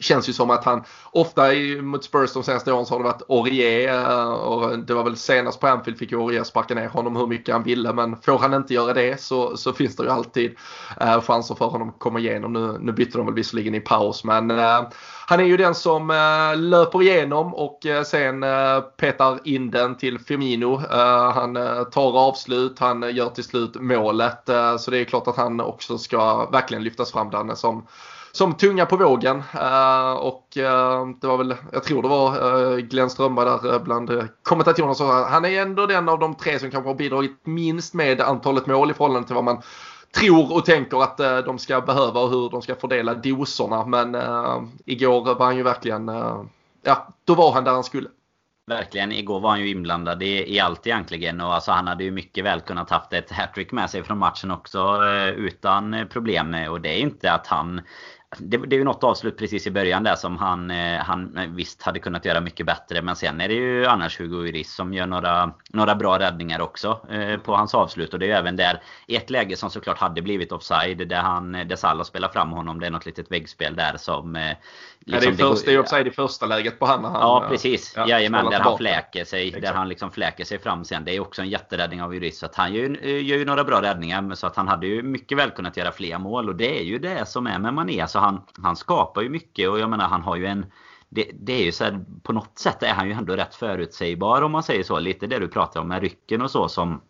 Känns ju som att han ofta i, mot Spurs de senaste åren så har det varit Aurier eh, och det var väl senast på Anfield fick ju Aurier sparka ner honom hur mycket han ville men får han inte göra det så, så finns det ju alltid eh, chanser för honom att komma igenom. Nu, nu bytte de väl visserligen i paus men eh, han är ju den som eh, löper igenom och eh, sen eh, petar in den till Firmino. han tar avslut, han gör till slut målet. så det är klart att han också ska verkligen lyftas fram där som som tunga på vågen. Eh, och eh, det var väl, jag tror det var eh, Glenn Strömberg där bland kommentatorerna så han är ändå den av de tre som kanske har bidragit minst med antalet mål i förhållande till vad man tror och tänker att de ska behöva och hur de ska fördela doserna. Men igår var han ju verkligen, ja då var han där han skulle. Verkligen. Igår var han ju inblandad i, i allt egentligen. Och alltså han hade ju mycket väl kunnat haft ett hattrick med sig från matchen också utan problem. Och det är ju inte att han det, det, är ju något avslut precis i början där som han, eh, han eh, visst hade kunnat göra mycket bättre. Men sen är det ju annars Hugo Iris som gör några, några bra räddningar också eh, på hans avslut. Och det är ju även där ett läge som såklart hade blivit offside. Där, han, där Salah spelar fram honom. Det är något litet väggspel där som eh, Liksom, ja, det är, först, det är offside i första läget på han. han ja precis. Ja, Jajamän, där han fläker sig. Exakt. Där han liksom fläker sig fram sen. Det är också en jätteräddning av Jurist. Så att han gör, gör ju några bra räddningar. Så att han hade ju mycket väl kunnat göra fler mål. Och det är ju det som är med Mané. Så han, han skapar ju mycket. Och jag menar han har ju en det, det, är ju så här, på något sätt är han ju ändå rätt förutsägbar om man säger så. Lite det du pratar om med rycken och så som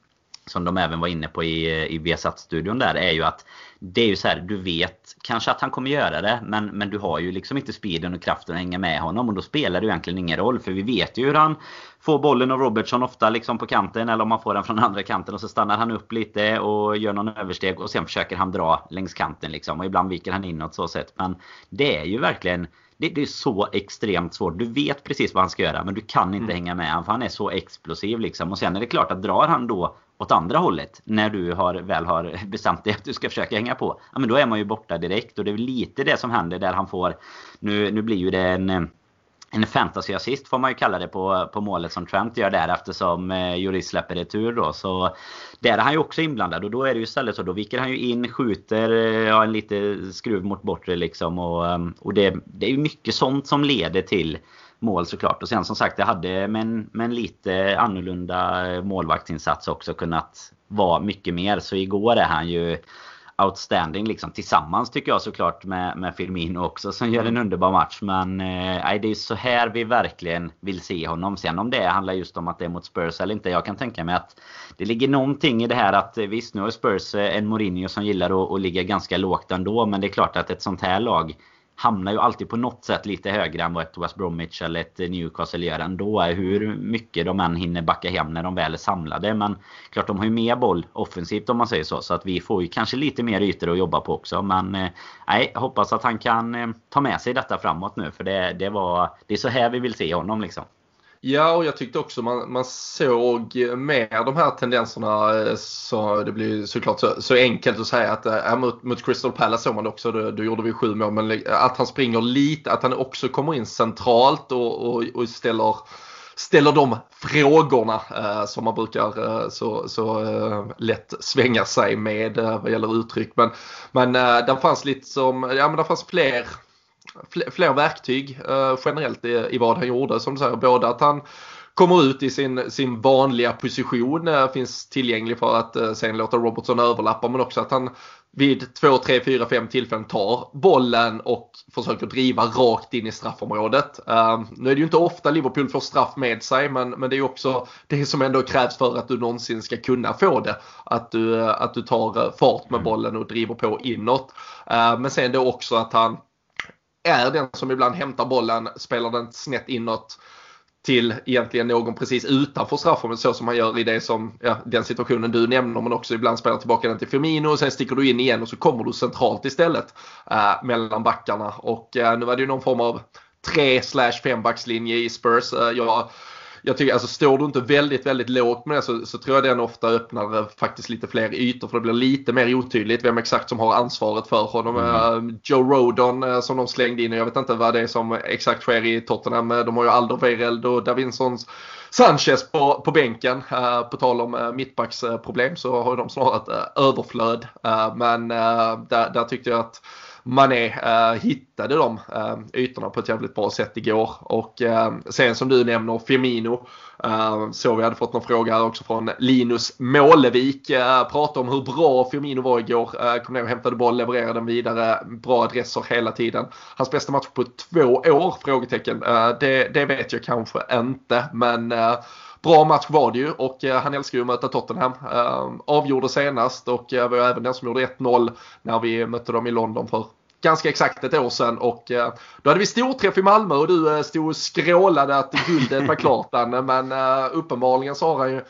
som de även var inne på i, i Viasat-studion där är ju att det är ju så här, du vet kanske att han kommer göra det men, men du har ju liksom inte speeden och kraften att hänga med honom och då spelar det ju egentligen ingen roll för vi vet ju hur han får bollen av Robertson ofta liksom på kanten eller om man får den från andra kanten och så stannar han upp lite och gör någon översteg och sen försöker han dra längs kanten liksom och ibland viker han inåt så sätt men det är ju verkligen det, det, är så extremt svårt. Du vet precis vad han ska göra men du kan inte mm. hänga med honom för han är så explosiv liksom. Och sen är det klart att drar han då åt andra hållet när du har, väl har bestämt dig att du ska försöka hänga på. Ja men då är man ju borta direkt och det är lite det som händer där han får Nu, nu blir ju det en en fantasyassist får man ju kalla det på, på målet som Trent gör där eftersom eh, Juris släpper retur då. Så där är han ju också inblandad och då är det ju istället så. Då viker han ju in, skjuter eh, ja, en lite skruv mot bortre liksom. Och, eh, och det, det är ju mycket sånt som leder till mål såklart. Och sen som sagt, det hade med en, med en lite annorlunda målvaktsinsats också kunnat vara mycket mer. Så igår är han ju outstanding liksom. Tillsammans tycker jag såklart med, med Firmino också som gör en mm. underbar match. Men eh, det är så här vi verkligen vill se honom. Sen om det handlar just om att det är mot Spurs eller inte. Jag kan tänka mig att det ligger någonting i det här att eh, visst nu har Spurs eh, en Mourinho som gillar att, att ligga ganska lågt ändå. Men det är klart att ett sånt här lag hamnar ju alltid på något sätt lite högre än vad ett West Bromwich eller ett Newcastle gör ändå. Hur mycket de än hinner backa hem när de väl är samlade. Men klart de har ju mer boll offensivt om man säger så. Så att vi får ju kanske lite mer ytor att jobba på också. Men eh, nej, hoppas att han kan eh, ta med sig detta framåt nu. För det, det, var, det är så här vi vill se honom liksom. Ja, och jag tyckte också man, man såg mer de här tendenserna. Eh, så det blir såklart så, så enkelt att säga att äh, mot, mot Crystal Palace såg man det också. Då, då gjorde vi sju mål. Men att han springer lite, att han också kommer in centralt och, och, och ställer ställer de frågorna eh, som man brukar eh, så, så eh, lätt svänga sig med eh, vad gäller uttryck. Men, men eh, där fanns lite som, ja men där fanns fler fler verktyg eh, generellt i, i vad han gjorde. Som du säger, både att han kommer ut i sin, sin vanliga position, eh, finns tillgänglig för att eh, sen låta Robertson överlappa men också att han vid 2, 3, 4, 5 tillfällen tar bollen och försöker driva rakt in i straffområdet. Nu är det ju inte ofta Liverpool får straff med sig men, men det är ju också det som ändå krävs för att du någonsin ska kunna få det. Att du, att du tar fart med bollen och driver på inåt. Men sen då också att han är den som ibland hämtar bollen, spelar den snett inåt till egentligen någon precis utanför straffområdet så som man gör i det som, ja, den situationen du nämner men också ibland spelar tillbaka den till Firmino och sen sticker du in igen och så kommer du centralt istället eh, mellan backarna och eh, nu var det ju någon form av 3 5 backslinje i Spurs. Eh, jag jag tycker alltså står du inte väldigt, väldigt lågt med det så, så tror jag den ofta öppnar faktiskt lite fler ytor för det blir lite mer otydligt vem exakt som har ansvaret för honom. Mm. Uh, Joe Rodon uh, som de slängde in, jag vet inte vad det är som exakt sker i Tottenham. De har ju Alderweireld och Davinsons Sanchez på, på bänken. Uh, på tal om uh, mittbacksproblem så har de snarare ett överflöd. men där, där tyckte jag att Mané äh, hittade de äh, ytorna på ett jävligt bra sätt igår. Och äh, sen som du nämner Firmino. Äh, så vi hade fått någon fråga här också från Linus Målevik. Äh, pratade om hur bra Firmino var igår. Äh, kom ner och hämtade boll, levererade den vidare. Bra adresser hela tiden. Hans bästa match på två år? Frågetecken. Det, det vet jag kanske inte. Men Bra match var det ju och han älskar ju att möta Tottenham. Avgjorde senast och var även den som gjorde 1-0 när vi mötte dem i London för ganska exakt ett år sedan och då hade vi storträff i Malmö och du stod och skrålade att guldet var klart Danne men uppenbarligen så har han ju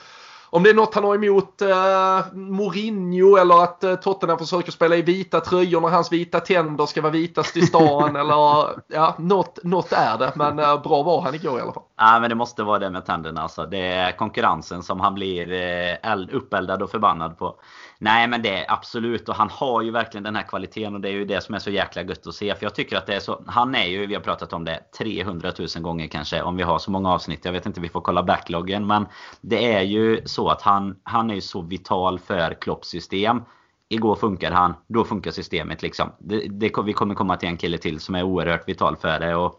om det är något han har emot eh, Mourinho eller att eh, Tottenham försöker spela i vita tröjor när hans vita tänder ska vara vitast i stan eller ja, något, något är det. Men eh, bra var han igår i alla fall. Ja, men det måste vara det med tänderna alltså. Det är konkurrensen som han blir eh, uppeldad och förbannad på. Nej men det är absolut och han har ju verkligen den här kvaliteten och det är ju det som är så jäkla gött att se. För jag tycker att det är så. Han är ju, vi har pratat om det 300 000 gånger kanske om vi har så många avsnitt. Jag vet inte, vi får kolla backloggen. Men det är ju så att han, han är ju så vital för Klopps system. Igår funkar han, då funkar systemet liksom. Det, det, vi kommer komma till en kille till som är oerhört vital för det. Och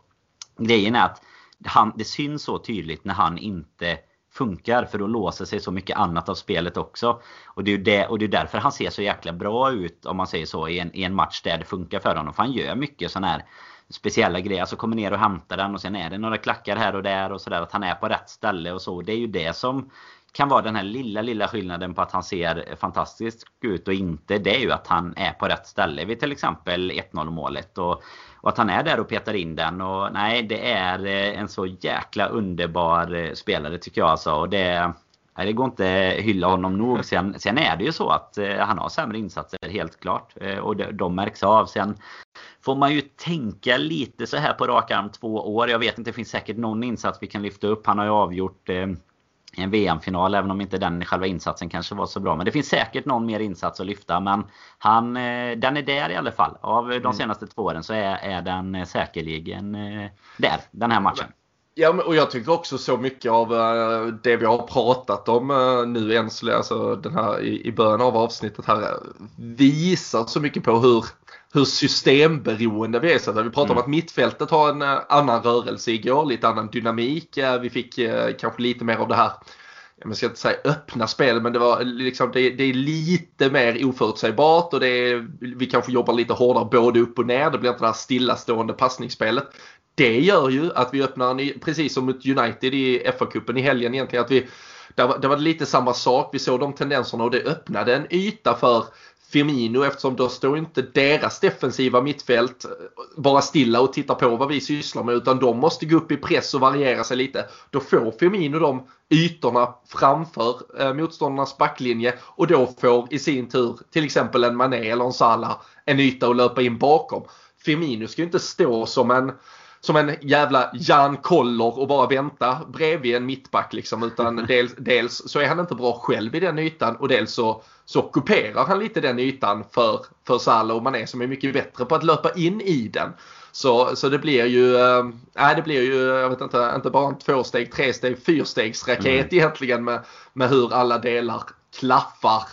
grejen är att han, det syns så tydligt när han inte funkar för då låser sig så mycket annat av spelet också. Och det är, det, och det är därför han ser så jäkla bra ut om man säger så i en, i en match där det funkar för honom. För han gör mycket sån här speciella grejer. Alltså kommer ner och hämtar den och sen är det några klackar här och där och sådär. Att han är på rätt ställe och så. Det är ju det som kan vara den här lilla, lilla skillnaden på att han ser fantastisk ut och inte. Det är ju att han är på rätt ställe vid till exempel 1-0 målet. Och och att han är där och petar in den. Och nej, det är eh, en så jäkla underbar eh, spelare tycker jag alltså. Och det, nej, det går inte hylla honom nog. Sen, sen är det ju så att eh, han har sämre insatser helt klart. Och de, de märks av. Sen får man ju tänka lite så här på rak arm två år. Jag vet inte, det finns säkert någon insats vi kan lyfta upp. Han har ju avgjort en VM-final även om inte den själva insatsen kanske var så bra. Men det finns säkert någon mer insats att lyfta. Men han, eh, den är där i alla fall. Av de mm. senaste två åren så är, är den eh, säkerligen eh, där, den här matchen. Ja, och jag tycker också så mycket av det vi har pratat om nu än så alltså den här i början av avsnittet här visar så mycket på hur hur systemberoende vi är. Så att vi pratar mm. om att mittfältet har en uh, annan rörelse igår, lite annan dynamik. Uh, vi fick uh, kanske lite mer av det här jag ska inte säga öppna spel men det, var liksom, det, det, är lite mer oförutsägbart och det är, vi kanske jobbar lite hårdare både upp och ner. Det blir inte det här stillastående passningsspelet. Det gör ju att vi öppnar, ny, precis som mot United i FA-cupen i helgen egentligen, att vi där var, där var det lite samma sak. Vi såg de tendenserna och det öppnade en yta för Firmino eftersom då står inte deras defensiva mittfält eh, bara stilla och tittar på vad vi sysslar med utan de måste gå upp i press och variera sig lite. Då får Firmino de ytorna framför eh, motståndarnas backlinje och då får i sin tur till exempel en Mané eller en Salah en yta att löpa in bakom. Firmino ska ju inte stå som en som en jävla Jan Koller och bara vänta bredvid en mittback liksom. Utan dels, dels så är han inte bra själv i den ytan och dels så, så ockuperar han lite den ytan för, för Salah och Mané som är mycket bättre på att löpa in i den. Så, så det blir ju, äh, det blir ju, jag vet inte, inte bara en tvåsteg, tresteg, fyrstegsraket mm. egentligen med, med hur alla delar klaffar.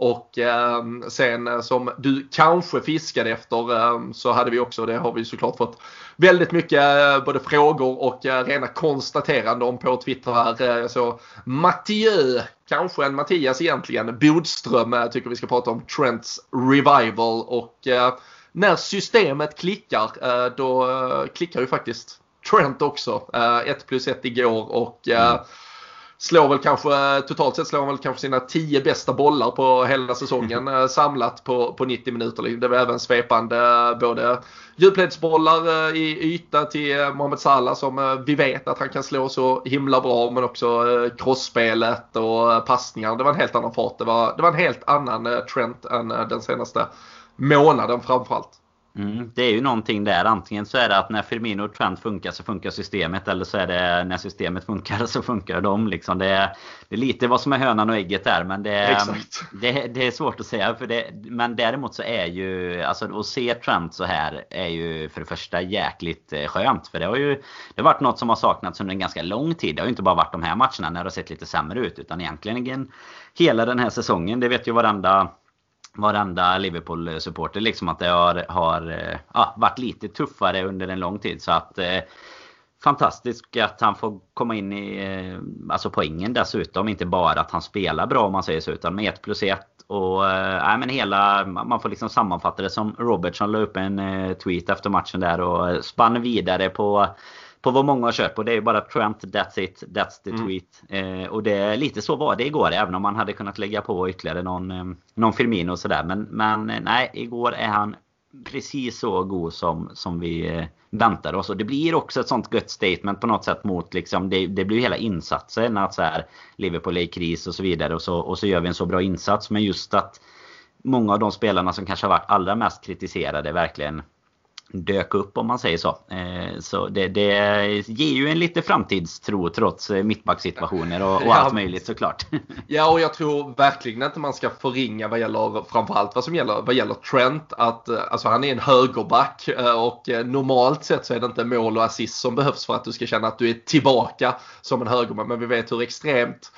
Och ehm, eh, sen som du kanske fiskade efter eh, så hade vi också, det har vi såklart fått väldigt mycket eh, både frågor och eh, rena konstateranden om på Twitter här. Eh, så Mathieu, kanske en Mattias egentligen, Bodström eh, tycker vi ska prata om Trents revival och eh, när systemet klickar eh, då klickar ju faktiskt Trent också. 1 plus 1 igår och mm slår väl kanske, totalt sett slår han väl kanske sina tio bästa bollar på hela säsongen mm. samlat på, på 90 minuter. Det var även svepande eh, både djupledsbollar eh, i yta till Mohamed Salah som vi vet att han kan slå så himla bra men också crossspelet och passningar. Det var en helt annan fart. Det var, det var en helt annan trend än den senaste månaden framförallt. Mm, det är ju någonting där. Antingen så är det att när Firmino och Trent funkar så funkar systemet. Eller så är det när systemet funkar så funkar de. Liksom det, är, det är lite vad som är hönan och ägget där. Men det, det, det, är svårt att säga. För det, men däremot så är ju... Alltså att se Trent så här är ju för det första jäkligt eh, skönt. För det har ju det har varit något som har saknats under en ganska lång tid. Det har ju inte bara varit de här matcherna när det har sett lite sämre ut. Utan egentligen hela den här säsongen. Det vet ju varenda varenda Liverpool-supporter liksom att det har, har eh, ja, varit lite tuffare under en lång tid. Så att eh, Fantastiskt att han får komma in i eh, alltså poängen dessutom. Inte bara att han spelar bra om man säger så utan med 1 plus 1. Och äh, men hela, man får liksom sammanfatta det som Robertson la upp en eh, tweet efter matchen där och spann vidare på på vad många har kört på. Det är bara Trent, that's it, that's the mm. tweet. Eh, och det, lite så var det igår, även om man hade kunnat lägga på ytterligare någon, eh, någon Firmino och sådär. Men, men eh, nej, igår är han precis så god som, som vi eh, väntade oss. Och det blir också ett sånt gött statement på något sätt mot liksom, det, det blir hela insatsen. Att så här, Liverpool är i kris och så vidare och så, och så gör vi en så bra insats. Men just att många av de spelarna som kanske har varit allra mest kritiserade verkligen dök upp om man säger så. Eh, så det, det ger ju en lite framtidstro trots eh, mittbacksituationer och, och allt möjligt såklart. Ja och jag tror verkligen inte man ska förringa vad gäller framförallt vad som gäller, vad gäller Trent. Att, eh, alltså han är en högerback och normalt sett så är det inte mål och assist som behövs för att du ska känna att du är tillbaka som en högerback. Men vi vet hur extremt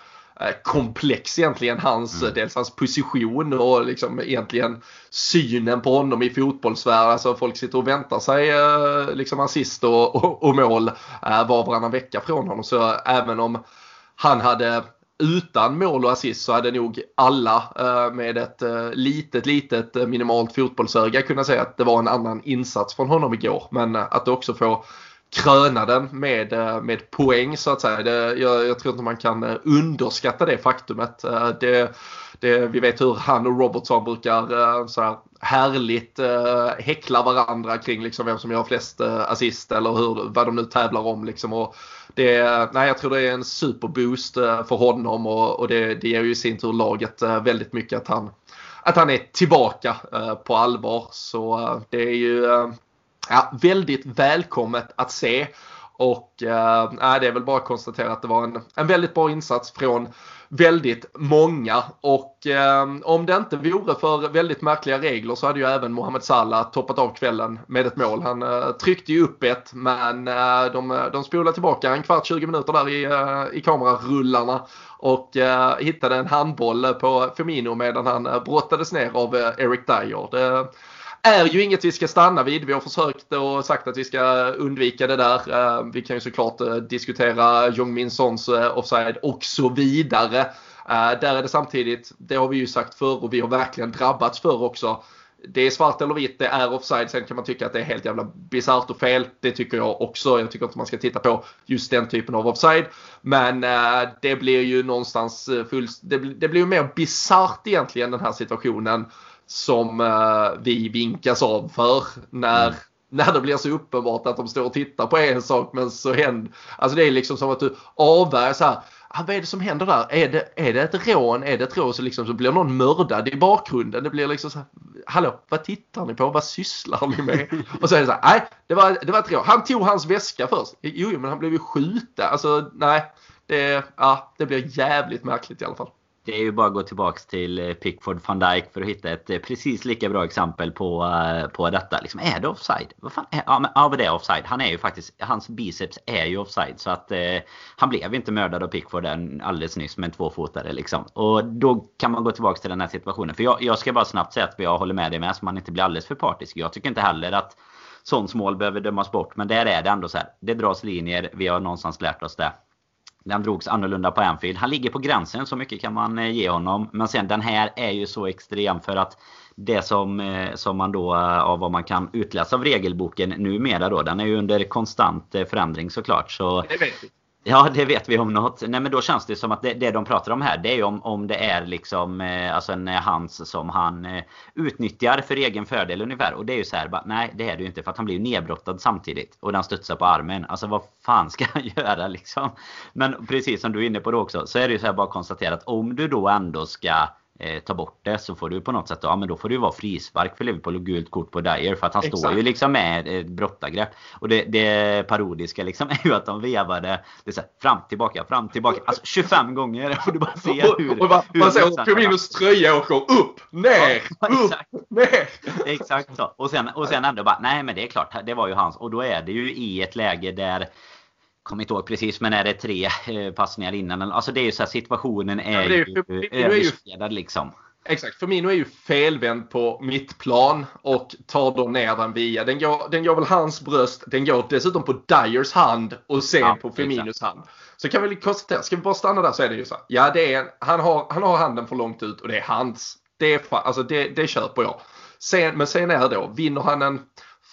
komplex egentligen. Hans, mm. Dels hans position och liksom egentligen synen på honom i fotbollsvärlden. Alltså folk sitter och väntar sig eh, liksom assist och, och, och mål eh, var och varannan vecka från honom. Så även om han hade utan mål och assist så hade nog alla med ett litet, litet minimalt fotbollsöga kunnat säga att det var en annan insats från honom igår. Men att också få kröna den med, eh, med poäng så att säga. Det, jag, jag, tror inte man kan eh, underskatta det faktumet. Eh, det, det, vi vet hur han och Robertson brukar så här, härligt häckla varandra kring liksom vem som gör flest assist eller hur, vad de nu tävlar om. Liksom. Och det, nej, jag tror det är en superboost för honom och, och det, det ger ju i sin tur laget väldigt mycket att han, att han är tillbaka på allvar. Så det är ju ja, väldigt välkommet att se. Och eh, det är väl bara att konstatera att det var en, en väldigt bra insats från väldigt många. Och eh, om det inte vore för väldigt märkliga regler så hade ju även Mohamed Salah toppat av kvällen med ett mål. Han eh, tryckte ju upp ett men eh, de, de spolade tillbaka en kvart, 20 minuter där i, eh, i kamerarullarna och eh, hittade en handboll på Firmino medan han eh, brottades ner av Eric Dyer. Det, är ju inget vi ska stanna vid. Vi har försökt och sagt att vi ska undvika det där. Eh, vi kan ju såklart eh, diskutera Jong Min Sons eh, offside och så vidare. Där är det samtidigt, det har vi ju sagt förr och vi har verkligen drabbats för också. Det är svart eller vitt, det är offside. Sen kan man tycka att det är helt jävla bisarrt och fel. Det tycker jag också. Jag tycker inte man ska titta på just den typen av offside. Men det blir ju någonstans full, det blir ju mer bisarrt egentligen den här situationen som eh, vi vinkas av för när, mm. när det blir så uppenbart att de står och tittar på en sak men så händer, alltså det är liksom som att du avvärjer så här, ah, vad är det som händer där? Är det, är det ett rån? Är det ett rån så, liksom, så blir någon mördad i bakgrunden? Det blir liksom så här, hallå, vad tittar ni på? Vad sysslar ni med? Och så är det så här, nej, det var, det var ett råd. Han tog hans väska först. Jo, men han blev ju skjuten. Alltså, nej, det, ja, det blir jävligt märkligt i alla fall. Det är ju bara att gå tillbaks till eh, Pickford van Dijk för att hitta ett eh, precis lika bra exempel på, eh, på detta. Liksom, är det offside? Vad fan är, ja, men, ja, det är offside. Han är ju faktiskt, hans biceps är ju offside. Så att eh, han blev inte mördad av Pickford alldeles nyss med en tvåfotare. Liksom. Och då kan man gå tillbaks till den här situationen. För jag, jag ska bara snabbt säga att jag håller med dig med så man inte blir alldeles för partisk. Jag tycker inte heller att sånt mål behöver dömas bort. Men där är det ändå så här. Det dras linjer. Vi har någonstans lärt oss det. Den drogs annorlunda på Anfield. Han ligger på gränsen, så mycket kan man eh, ge honom. Men sen den här är ju så extrem för att det som, eh, som man då, eh, av vad man kan utläsa av regelboken numera då, den är ju under konstant förändring såklart. Så, det vet. Ja, det vet vi om något. Nej, men då känns det som att det, det de pratar om här, det är ju om, om det är liksom eh, alltså en eh, hands som han eh, utnyttjar för egen fördel ungefär. Och det är ju så här, bara, nej det är det ju inte för att han blir ju nedbrottad samtidigt. Och den studsar på armen. Alltså vad fan ska han göra liksom? Men precis som du är inne på då också, så är det ju så här bara att konstatera att om du då ändå ska eh, ta bort det så får du på något sätt ja men då får det ju vara frispark för Liverpool och gult kort på Dyer för att han Exakt. står ju liksom med ett brottargrepp. Och det, det parodiska liksom är ju att de vevade det är så här, fram tillbaka, fram tillbaka. Alltså 25 gånger och du bara ser hur... och, och, hur man ser Firminos tröja åker upp, ner, ja, upp, ner. Exakt så. Och sen, och sen ändå bara, nej men det är klart, det var ju hans. Och då är det ju i ett läge där kommer inte ihåg precis, men är det tre eh, passningar innan? Alltså det är ju så här, situationen är, ja, är ju, ju överskedad liksom. Exakt, Firmino är ju felvänd på mittplan och tar då ner den via. Den går, den går väl hans bröst, den går dessutom på Dyers hand och sen ja, på Firminos exakt. hand. Så kan vi konstatera, ska vi bara stanna där så är det ju så. Ja, det är, han, har, han har handen för långt ut och det är hans. Det, är, alltså det, det köper jag. Sen, men sen är det då, vinner han en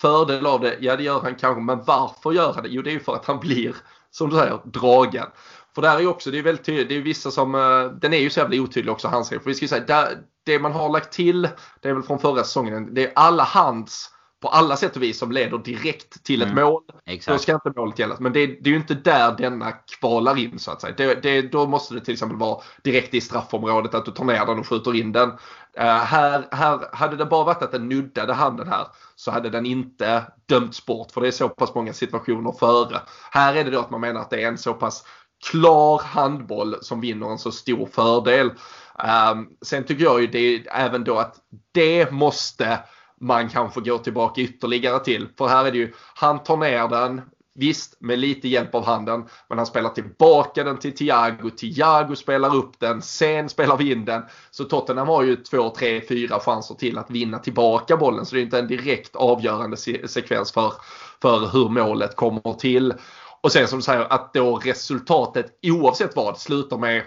fördel av det? Ja, det gör han kanske. Men varför gör han det? Jo, det är ju för att han blir, som du säger, dragen. För där är ju också, det är väldigt tydligt, det är vissa som, eh, den är ju så jävla otydlig också, hans För vi ska ju säga, där, det man har lagt till, det är väl från förra säsongen, det är alla hands på alla sätt och vis som leder direkt till ett mm. mål. Exakt. Då ska inte målet gällas. Men det, det, är ju inte där denna kvalar in så att säga. Det, det, då måste det till exempel vara direkt i straffområdet att du tar ner den och skjuter in den. Uh, här, här hade det bara varit att den nuddade handen här så hade den inte dömts bort för det är så pass många situationer före. Här är det då att man menar att det är en så pass klar handboll som vinner en så stor fördel. Um, sen tycker jag ju det även då att det måste man kanske går tillbaka ytterligare till. För här är det ju, han tar ner den, Visst, med lite hjälp av handen. Men han spelar tillbaka den till Thiago. Thiago spelar upp den. Sen spelar vi in den. Så Tottenham har ju två, tre, fyra chanser till att vinna tillbaka bollen. Så det är inte en direkt avgörande se sekvens för, för hur målet kommer till. Och sen som du säger att då resultatet oavsett vad slutar med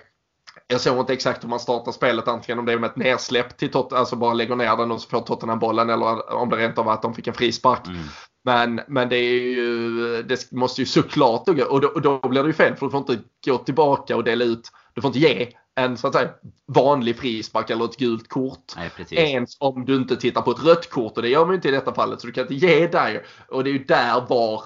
jag såg inte exakt hur man startar spelet, antingen om det är med ett nersläpp till Tottenham, alltså bara lägger ner den och så får Tottenham bollen eller om det rent av var att de fick en frispark. Mm. Men, men det, är ju, det måste ju såklart gå och då, och då blir det ju fel för du får inte gå tillbaka och dela ut, du får inte ge en så att säga vanlig frispark eller ett gult kort. Nej, Ens om du inte tittar på ett rött kort och det gör man ju inte i detta fallet så du kan inte ge där. Och det är ju där VAR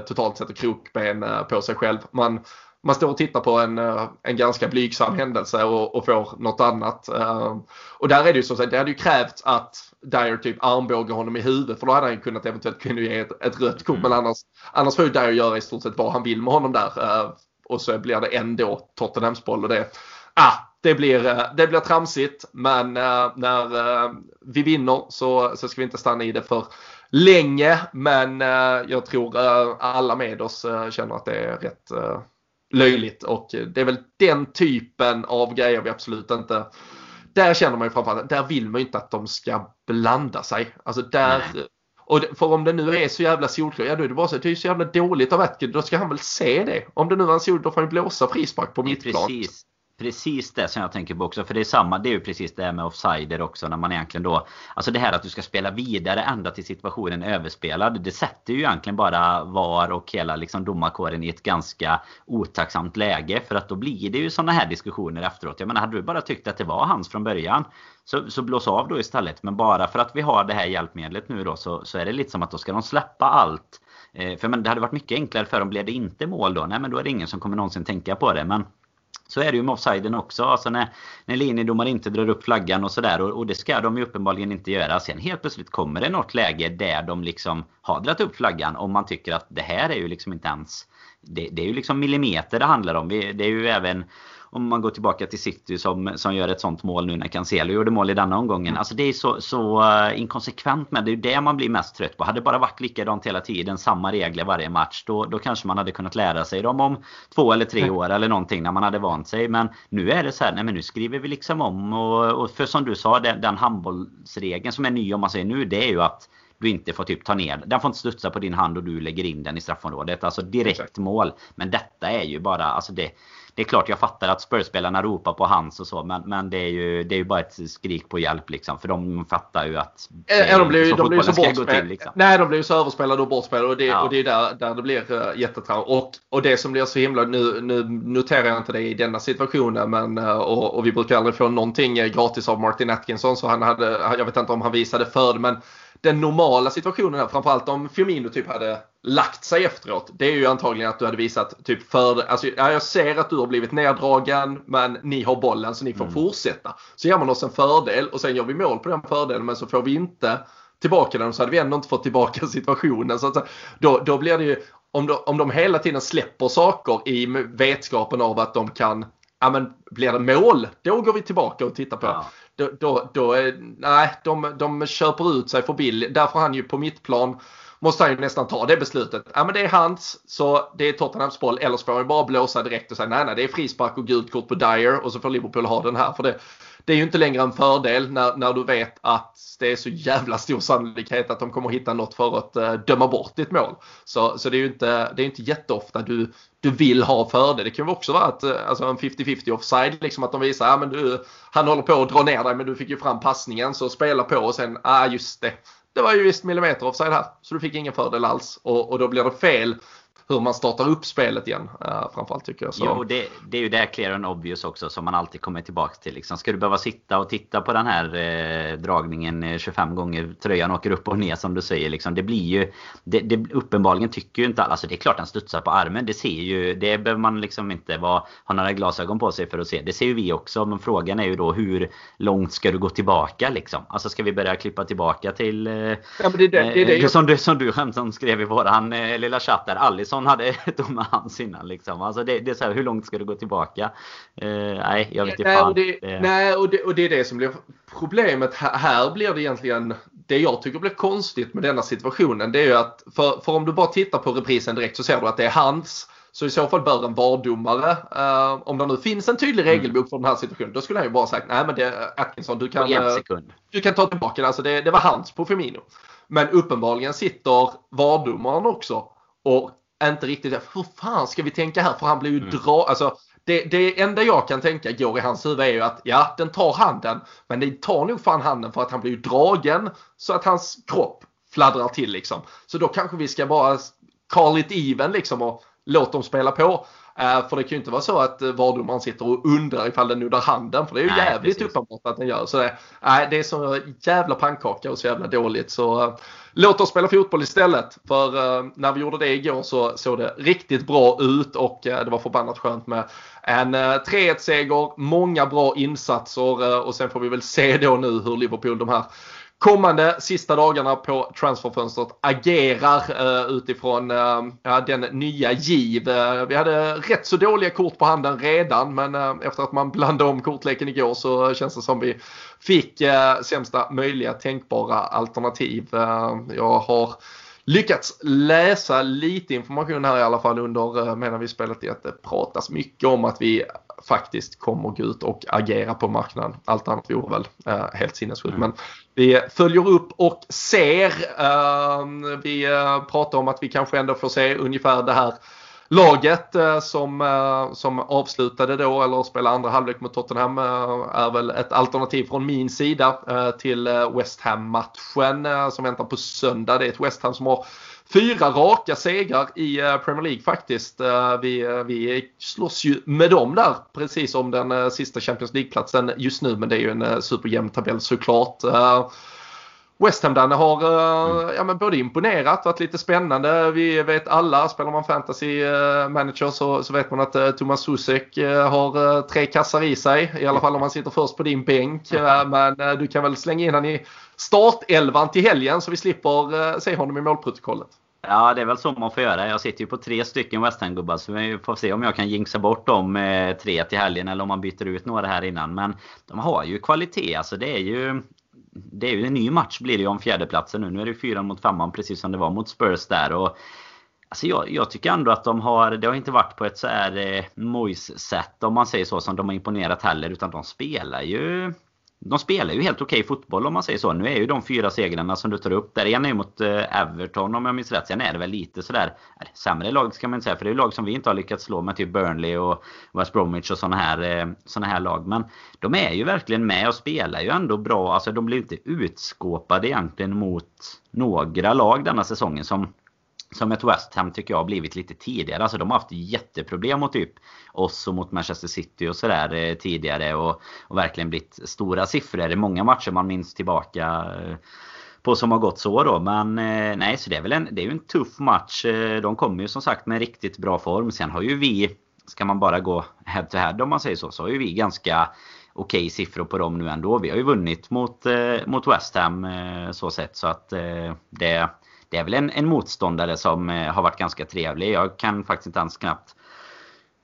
totalt sätter krokben eh, på sig själv. Man, man står och tittar på en, eh, en ganska blygsam händelse och, och får något annat. Eh, och där är det ju så att det hade ju krävts att Dyer typ armbågar honom i huvudet för då hade han kunnat eventuellt kunna ge ett, ett rött kort. Mm. Men annars, annars får ju Dyer göra i stort sett vad han vill med honom där. Och så blir det ändå Tottenhams boll och det, ah, det, blir, det blir tramsigt. Men när vi vinner så, så ska vi inte stanna i det för länge. Men eh, jag tror eh, alla med oss eh, känner att det är rätt löjligt. Och det är väl den typen av grejer vi absolut inte där känner man ju framförallt, där vill man ju inte att de ska blanda sig. Alltså där, och för om det nu är så jävla solklart, ja då är det bara så det är så jävla dåligt av Atkin, då ska han väl se det. Om det nu är en sol, då får han blåsa frispark på mittplan. Precis precis det som jag tänker på också. För det är samma, det är ju precis det med offsider också när man egentligen då... Alltså det här att du ska spela vidare ända till situationen är överspelad. Det sätter ju egentligen bara VAR och hela liksom domarkåren i ett ganska otacksamt läge. För att då blir det ju sådana här diskussioner efteråt. Jag menar hade du bara tyckt att det var hans från början så, så blås av då istället. Men bara för att vi har det här hjälpmedlet nu då så, så är det lite som att då ska de släppa allt. Eh, för men det hade varit mycket enklare för dem. Blev det inte mål då? Nej men då är det ingen som kommer någonsin tänka på det. Men så är det ju med offsiden också. Alltså när, när linjedomare inte drar upp flaggan och sådär. Och, och, det ska de ju uppenbarligen inte göra. Sen helt plötsligt kommer det något läge där de liksom har dragit upp flaggan. Om man tycker att det här är ju liksom inte ens... Det, det är ju liksom millimeter det handlar om. Det är ju även om man går tillbaka till City som, som gör ett sånt mål nu när Cancelo gjorde mål i denna omgången. Alltså det är så, så uh, inkonsekvent med. Det är ju det man blir mest trött på. Hade det bara varit likadant hela tiden, samma regler varje match. Då, då kanske man hade kunnat lära sig dem om två eller tre år eller någonting när man hade vant sig. Men nu är det så här, nej men nu skriver vi liksom om. Och, och för som du sa, den, den handbollsregeln som är ny om man säger nu, det är ju att du inte får typ ta ner den. får inte studsa på din hand och du lägger in den i straffområdet. Alltså direkt mål. Men detta är ju bara, alltså det, det är klart jag fattar att Spurs-spelarna ropar på hans och så men, men det, är ju, det är ju bara ett skrik på hjälp liksom. För de fattar ju att det äh, de blir, så de blir så bortspelade. Liksom. Nej, de blir ju så överspelade och bortspelade och det, ja. och det är där, där det blir uh, jättetraum. Och, och det som blir så himla, nu, nu noterar jag inte det i denna situationen men, uh, och, och vi brukar aldrig få någonting gratis av Martin Atkinson så han hade, jag vet inte om han visade för det men den normala situationen här, framförallt om Firmino typ hade lagt sig efteråt. Det är ju antagligen att du hade visat typ för, alltså ja, jag ser att du har blivit neddragen men ni har bollen så ni får mm. fortsätta. Så ger man oss en fördel och sen gör vi mål på den fördelen men så får vi inte tillbaka den så hade vi ändå inte fått tillbaka situationen. Så att, då, då blir det ju, om de, om de hela tiden släpper saker i vetskapen av att de kan, ja men blir det mål, då går vi tillbaka och tittar på. Ja då, då, då nej, de, de köper ut sig för billigt. Därför han ju på mitt plan måste han ju nästan ta det beslutet. Ja men det är hans, så det är Tottenhams boll. Eller så får han bara blåsa direkt och säga nej nej det är frispark och gult kort på Dyer och så får Liverpool ha den här. För det, det är ju inte längre en fördel när, när du vet att det är så jävla stor sannolikhet att de kommer hitta något för att uh, döma bort ditt mål. Så, så det är ju inte, det är inte jätteofta du, du vill ha fördel. Det kan ju också vara att, eh, alltså en 50-50 offside, liksom att de visar att men du, han håller på att dra ner dig men du fick ju fram passningen så spela på och sen, ah just det. Det var ju visst millimeter offside här så du fick ingen fördel alls och, och då blir det fel hur man startar upp spelet igen. Uh, framförallt tycker jag. Så. Jo, det, det är ju det clear and obvious också som man alltid kommer tillbaka till. Liksom. Ska du behöva sitta och titta på den här eh, dragningen 25 gånger tröjan åker upp och ner som du säger. Liksom. Det blir ju, det, det, uppenbarligen tycker ju inte alla, alltså det är klart den studsar på armen. Det ser ju, det behöver man liksom inte vara, ha några glasögon på sig för att se. Det ser ju vi också. Men frågan är ju då hur långt ska du gå tillbaka liksom? Alltså ska vi börja klippa tillbaka till eh, ja, det, det, det, eh, som, du, som du skämtsamt skrev i våran eh, lilla chatt där. Allison Svensson hade ett med hans innan. Liksom. Alltså det, det, är så här, hur långt ska du gå tillbaka? Uh, nej, jag vet inte. Nej, och det, det... nej och, det, och det är det som blir problemet. Här, blir det egentligen det jag tycker blir konstigt med denna situationen. Det är ju att, för, för om du bara tittar på reprisen direkt så ser du att det är hans. Så i så fall bör en VAR-domare, uh, om det nu finns en tydlig mm. regelbok för den här situationen, då skulle han ju bara sagt nej men det Atkinson du kan, uh, du kan ta tillbaka. Alltså det, det var hans på Firmino. Men uppenbarligen sitter VAR-domaren också och inte riktigt, hur fan ska vi tänka här? För han blir ju mm. dra, alltså det, det enda jag kan tänka går i hans huvud är ju att ja, den tar handen. Men den tar nog fan handen för att han blir ju dragen så att hans kropp fladdrar till liksom. Så då kanske vi ska bara call it even liksom och låt dem spela på. Uh, för det kan ju inte vara så att uh, vardomaren sitter och undrar ifall den nuddar handen. För det är ju Nej, jävligt precis. uppenbart att den gör. Så det, det är så jävla pannkaka och så jävla dåligt. Så uh, låt oss spela fotboll istället. För när vi gjorde det igår så såg det riktigt bra ut och det var förbannat skönt med en uh, 3-1 seger, många bra insatser och sen får vi väl se då nu hur Liverpool de här kommande sista dagarna på transferfönstret agerar eh, utifrån eh, den nya giv. Eh, vi hade rätt så dåliga kort på handen redan men eh, efter att man blandade om kortleken igår så känns det som vi fick eh, sämsta möjliga tänkbara alternativ. Eh, jag har lyckats läsa lite information här i alla fall under medan vi spelat i att det pratas mycket om att vi faktiskt kommer gå ut och agera på marknaden. Allt annat vore väl uh, helt sinnessjukt. Mm. Men vi följer upp och ser. Uh, vi uh, pratar om att vi kanske ändå får se ungefär det här laget uh, som, som avslutade då eller spelade andra halvlek mot Tottenham är väl ett alternativ från min sida till West Ham-matchen som väntar på söndag. Det är ett West Ham som har fyra raka segrar i eh, Premier League faktiskt. Eh, vi, eh, vi slåss ju med dem där precis om den sista Champions League-platsen just nu men det är ju en superjämn tabell såklart. West Ham Danne har mm. ja, men både imponerat, varit lite spännande. Vi vet alla, spelar man fantasy manager så, så vet man att Thomas Susek har tre kassar i sig. I alla fall om man sitter först på din bänk. Men du kan väl slänga in honom i startelvan till helgen så vi slipper se honom i målprotokollet. Ja, det är väl så man får göra. Jag sitter ju på tre stycken West Ham-gubbar så vi får se om jag kan jinxa bort dem eh, tre till helgen eller om man byter ut några här innan. Men de har ju kvalitet. Alltså det är ju... Det är ju en ny match blir det ju om fjärdeplatsen nu. Nu är det fyran mot femman precis som det var mot Spurs där. Och Alltså jag, jag, tycker ändå att de har, det har inte varit på ett så här eh, sätt om man säger så som de har imponerat heller. Utan de spelar ju de spelar ju helt okej okay fotboll om man säger så. Nu är ju de fyra segrarna som du tar upp där. En är ju mot eh, Everton om jag minns rätt. Sen är det väl lite sådär sämre lag ska man inte säga. För det är ju lag som vi inte har lyckats slå med typ Burnley och West Bromwich och sådana här, eh, såna här lag. Men de är ju verkligen med och spelar ju ändå bra. Alltså de blir inte utskåpade egentligen mot några lag denna säsongen som som ett West Ham tycker jag har blivit lite tidigare. Alltså de har haft jätteproblem mot typ oss och mot Manchester City och sådär eh, tidigare. Och, och verkligen blivit stora siffror i många matcher man minns tillbaka eh, på som har gått så då. Men eh, nej, så det är väl en, det är ju en tuff match. Eh, de kommer ju som sagt med riktigt bra form. Sen har ju vi, ska man bara gå head to head om man säger så, så har ju vi ganska okej okay siffror på dem nu ändå. Vi har ju vunnit mot, eh, mot West Ham eh, så sett. Så att det det är väl en, en motståndare som eh, har varit ganska trevlig. Jag kan faktiskt inte ens knappt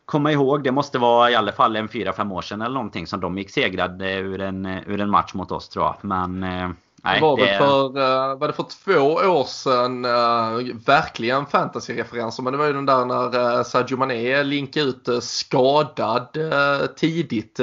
komma ihåg. Det måste vara i alla fall en 4-5 år sedan eller någonting som de gick segrade ur en, ur en match mot oss tror jag. Men eh, Nej, var, det... för, uh, var det för två år sedan, uh, verkligen fantasy-referenser, men det var ju den där när Sadio Mané linkade ut skadad tidigt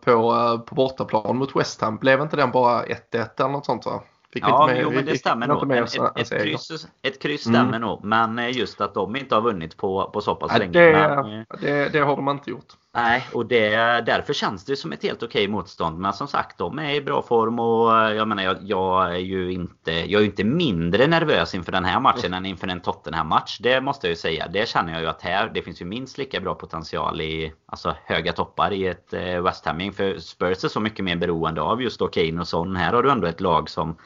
på, på bortaplan mot West Ham. Blev inte den bara 1-1 eller något sånt va? Fick ja, med, jo, men det stämmer nog. Ett, ett, kryss, ett kryss stämmer mm. nog. Men eh, just att de inte har vunnit på, på så pass länge. Det, men, det, det, har de inte gjort. Nej, och det, därför känns det som ett helt okej motstånd. Men som sagt, de är i bra form och eh, jag menar, jag, jag är ju inte, jag är inte mindre nervös inför den här matchen mm. än inför en Tottenham-match. Det måste jag ju säga. Det känner jag ju att här, det finns ju minst lika bra potential i alltså, höga toppar i ett eh, West Hamming. För Spurs är så mycket mer beroende av just Kane och Son. Här har du ändå ett lag som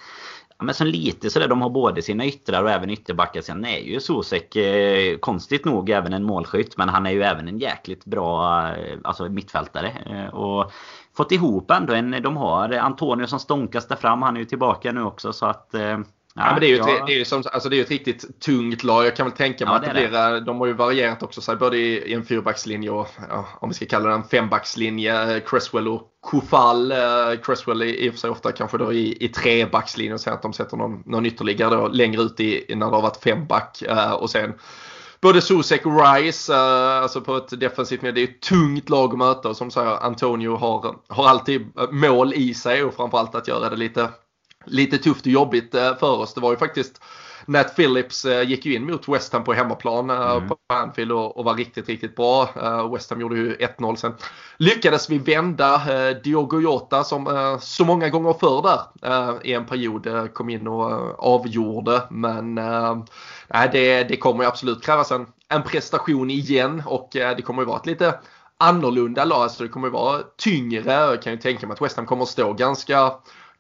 Ja, men sen lite sådär, de har både sina yttrar och även ytterbackar. Sen är ju Sosek eh, konstigt nog även en målskytt. Men han är ju även en jäkligt bra eh, alltså mittfältare. Eh, och fått ihop ändå en, de har Antonio som stånkas där fram. Han är ju tillbaka nu också så att eh, Ja, men det är ju, ett, det är ju som, alltså det är ett riktigt tungt lag. Jag kan väl tänka mig ja, att det, det blir, de har ju varierat också sig både i, en fyrbackslinje och ja, om vi ska kalla det en fembackslinje. Cresswell och Kofall. Eh, Cresswell är i och för sig ofta kanske då i, i trebackslinjen och sen att de sätter någon, någon ytterligare då längre ut i, när det har varit femback. Eh, och sen både Susek och Rice, alltså på ett defensivt med. Det är ett tungt lag att möta och som säger Antonio har, har alltid mål i sig och framförallt att göra det lite lite tufft och jobbigt eh, för oss. Det var ju faktiskt Nat Phillips eh, gick ju in mot West Ham på hemmaplan eh, mm. på Anfield och, var riktigt, riktigt bra. West Ham gjorde ju 1-0 sen. Lyckades vi vända Diogo Jota som så många gånger förr där i en period kom in och avgjorde. Men nej, det, det kommer ju absolut krävas en, en prestation igen och det kommer ju vara ett lite annorlunda lag. Alltså det kommer ju vara tyngre. Jag kan ju tänka mig att West Ham kommer att stå ganska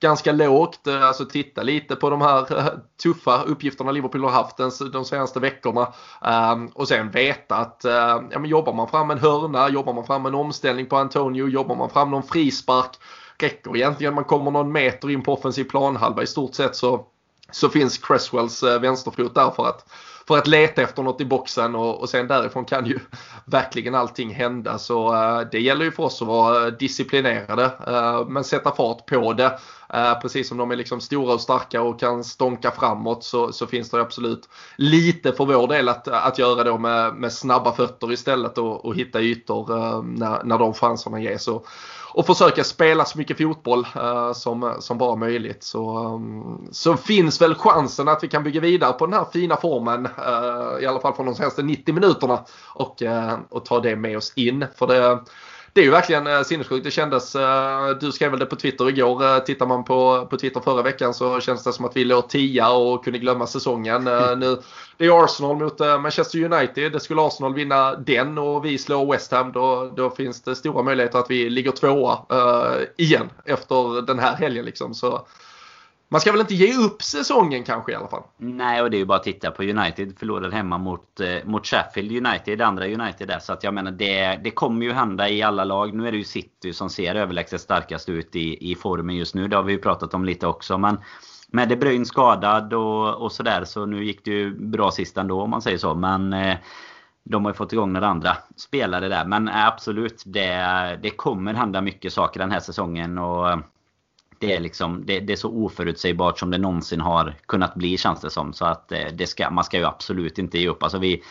ganska lågt. Eh, alltså titta lite på de här eh, tuffa uppgifterna Liverpool har haft de senaste veckorna. Ehm, och sen veta att eh, ja, men jobbar man fram en hörna, jobbar man fram en omställning på Antonio, jobbar man fram någon frispark. Räcker egentligen man kommer någon meter in på offensiv planhalva i stort sett så, så finns Cresswells vänsterfot där för att för att leta efter något i boxen och, och sen därifrån kan ju verkligen allting hända. Så uh, det gäller ju för oss att vara disciplinerade uh, men sätta fart på det. Eh, precis som de är liksom stora och starka och kan stånka framåt så, så finns det absolut lite för vår del att, att göra då med, med snabba fötter istället och, och hitta ytor eh, när, när de chanserna ges. Och, och försöka spela så mycket fotboll uh, som, som bara möjligt. Så, um, så finns väl chansen att vi kan bygga vidare på den här fina formen. Uh, I alla fall från de senaste 90 minuterna. Och, uh, och ta det med oss in. För det, det är ju verkligen eh, sinnessjukt. Det kändes, eh, du skrev väl det på Twitter igår. Eh, tittar man på, på Twitter förra veckan så känns det som att vi låg tia och kunde glömma säsongen. Mm. Nu, det är Arsenal mot Manchester United. Det skulle Arsenal vinna den och vi slår West Ham då, då finns det stora möjligheter att vi ligger tvåa igen efter den här helgen. Liksom. Så man ska väl inte ge upp säsongen kanske i alla fall? Nej, och det är ju bara att titta på United. Förlorade hemma mot, eh, mot Sheffield United, andra United där. Så att jag menar, det, det kommer ju hända i alla lag. Nu är det ju City som ser överlägset starkast ut i, i formen just nu. Det har vi ju pratat om lite också. Men med De Bruyne skadad och, och sådär så nu gick det ju bra sist ändå om man säger så. Men eh, de har ju fått igång några andra spelare där. Men eh, absolut, det, det kommer hända mycket saker den här säsongen. Och det är, liksom, det, det, är så oförutsägbart som det någonsin har kunnat bli känns det som. Så att eh, det ska, man ska ju absolut inte ge upp. Alltså vi,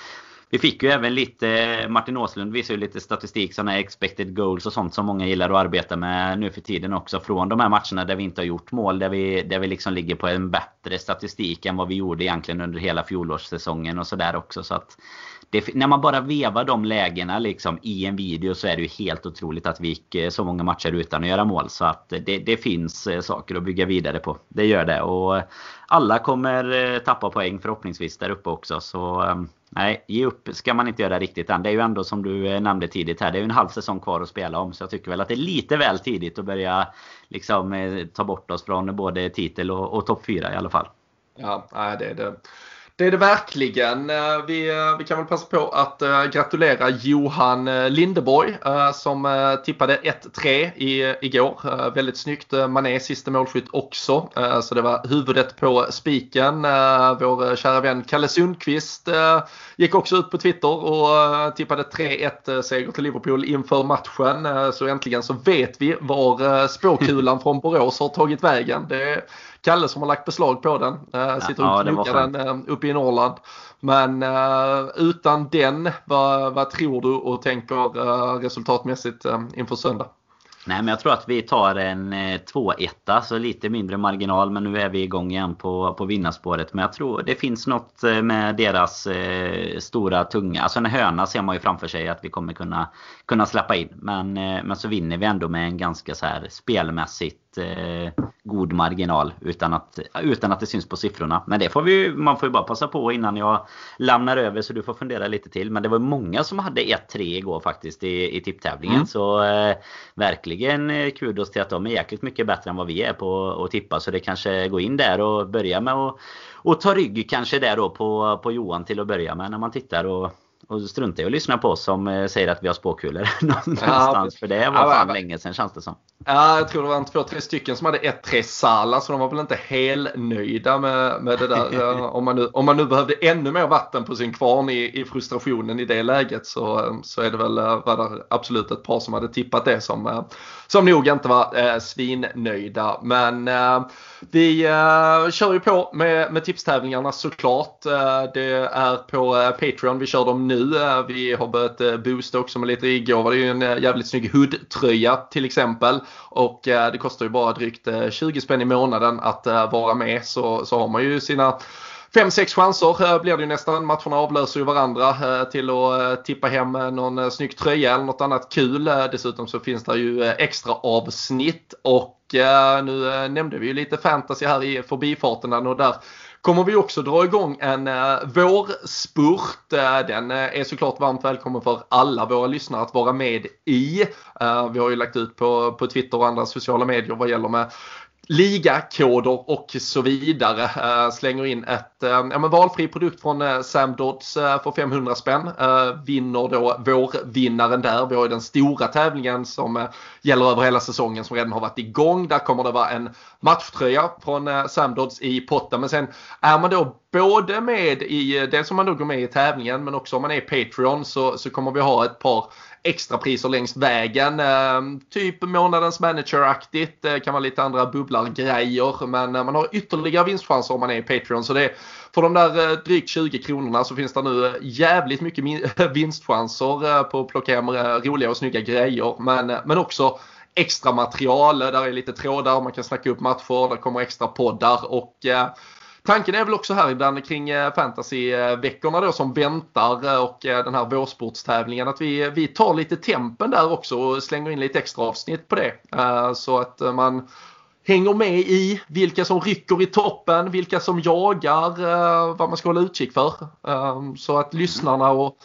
vi fick ju även lite, eh, Martin Åslund visar ju lite statistik, sådana expected goals och sånt som många gillar att arbeta med nu för tiden också. Från de här matcherna där vi inte har gjort mål, där vi, där vi liksom ligger på en bättre statistik än vad vi gjorde egentligen under hela fjolårssäsongen och sådär också. Så att det, när man bara vevar de lägena liksom i en video så är det ju helt otroligt att vi gick eh, så många matcher utan att göra mål. Så att det, det finns eh, saker att bygga vidare på. Det gör det. Och eh, alla kommer tappa poäng förhoppningsvis där uppe också. Så ehm, nej, ge upp ska man inte göra riktigt än. Det är ju ändå som du nämnde tidigt här. Det är ju en halv säsong kvar att spela om. Så jag tycker väl att det är lite väl tidigt att börja liksom ta bort oss från både titel och, och topp 4 i alla fall. Ja, det är det. Det är det verkligen. Eh, vi, eh, vi kan väl passa på att eh, gratulera Johan Lindeborg som tippade 1-3 i, igår. Väldigt snyggt. Mané sista målskytt också. så det var huvudet på spiken. vår kära vän Kalle Sundqvist gick också ut på Twitter och tippade 3-1 seger till Liverpool inför matchen. så äntligen så vet vi var spåkulan från Borås har tagit vägen. Det Kalle som har lagt beslag på den. Äh, sitter och knokar den äh, uppe i Norrland. Men äh, utan den, vad, vad tror du och tänker äh, resultatmässigt äh, inför söndag? Nej men jag tror att vi tar en 2-1, så lite mindre marginal. Men nu är vi igång igen på, på vinnarspåret. Men jag tror det finns något med deras eh, stora tunga. Alltså en höna ser man ju framför sig att vi kommer kunna, kunna släppa in. Men, eh, men så vinner vi ändå med en ganska så här spelmässigt eh, god marginal utan att, utan att det syns på siffrorna. Men det får vi man får ju bara passa på innan jag lämnar över så du får fundera lite till. Men det var många som hade 1-3 igår faktiskt i, i tipptävlingen. Mm. Så eh, verkligen eh, kudos till att de är jäkligt mycket bättre än vad vi är på att tippa. Så det kanske går in där och börja med att och ta rygg kanske där då på, på Johan till att börja med när man tittar och och strunta i att lyssna på oss som eh, säger att vi har spåkulor någonstans. Ja, för det var fan ja, länge sedan känns det som. Ja, jag tror det var en två, tre stycken som hade 1-3 Sala så de var väl inte helt nöjda med, med det där. om, man nu, om man nu behövde ännu mer vatten på sin kvarn i, i frustrationen i det läget så, så är det väl eh, var det absolut ett par som hade tippat det som, eh, som nog inte var eh, svinnöjda. Men eh, vi eh, kör ju på med, med tipstävlingarna såklart. Eh, det är på eh, Patreon vi kör dem nu. Eh, vi har börjat eh, boosta också med lite. Igår var det ju en eh, jävligt snygg hoodtröja till exempel. Och eh, det kostar ju bara drygt 20 spänn i månaden att vara med. Så, så har man ju sina Fem, sex chanser eh, blir det ju nästan. Matcherna avlöser ju varandra eh, till att eh, tippa hem någon snygg tröja eller något annat kul. Dessutom så finns det ju extra avsnitt och nu nämnde vi ju lite fantasy här i förbifarten och där kommer vi också dra igång en vårspurt. Den är såklart varmt välkommen för alla våra lyssnare att vara med i. Vi har ju lagt ut på, på Twitter och andra sociala medier vad gäller med ligakoder och så vidare. Eh, slänger in ett eh, ja, men valfri produkt från eh, Sam Dodds för 500 spänn. vinner då vårvinnaren där. Vi har ju den stora tävlingen som gäller över hela säsongen som redan har varit igång. Där kommer det vara en matchtröja från Sam Dodds i potten. Men sen är man då både med i, dels om man då går med i tävlingen men också om man är Patreon så, så kommer vi ha ett par extrapriser längs vägen. Ehm, typ månadens manager-aktigt. Det kan vara lite andra bubblargrejer. Men eh, man har ytterligare vinstchanser om man är i Patreon. Så det för de där eh, drygt 20 kronorna så finns det nu jävligt mycket vinstchanser på att plocka hem roliga och snygga grejer. Men, men också extra material. Där är lite trådar, man kan snacka upp matcher, där kommer extra poddar och Tanken är väl också här ibland kring eh, fantasyveckorna då som väntar eh, och eh, den här vårsportstävlingen att vi, vi tar lite tempen där också och slänger in lite extra avsnitt på det. Så att man hänger med i vilka som rycker i toppen, vilka som jagar, vad man ska hålla utkik för. Så att lyssnarna och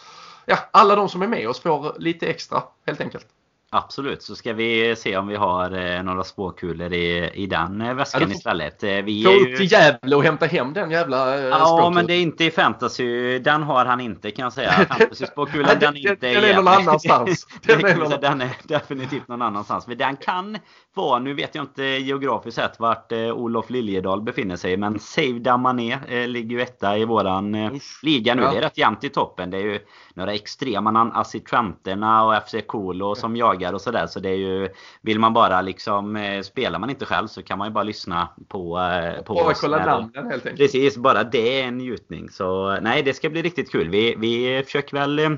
ja, alla de som är med oss får lite extra helt enkelt. Absolut, så ska vi se om vi har eh, några spåkulor i, i den eh, väskan ja, får, istället. Eh, vi få upp till Gävle och hämta hem den jävla Ja, men det är inte i fantasy. Den har han inte kan jag säga. Fantasy-spåkulan den är inte Den är någon annanstans. den, är den definitivt någon annanstans. Men den kan vara, nu vet jag inte geografiskt sett vart Olof Liljedahl befinner sig. Men Save Damané ligger ju etta i våran eh, liga nu. Ja. Det är rätt jämnt i toppen. Det är ju några extrema namn. Assitranterna och FC Kolo som jagar och sådär. Så det är ju... Vill man bara liksom... Eh, spelar man inte själv så kan man ju bara lyssna på, eh, på bara oss. kolla namnen helt enkelt. Precis, bara det är en njutning. Så nej, det ska bli riktigt kul. Vi, vi försöker väl eh,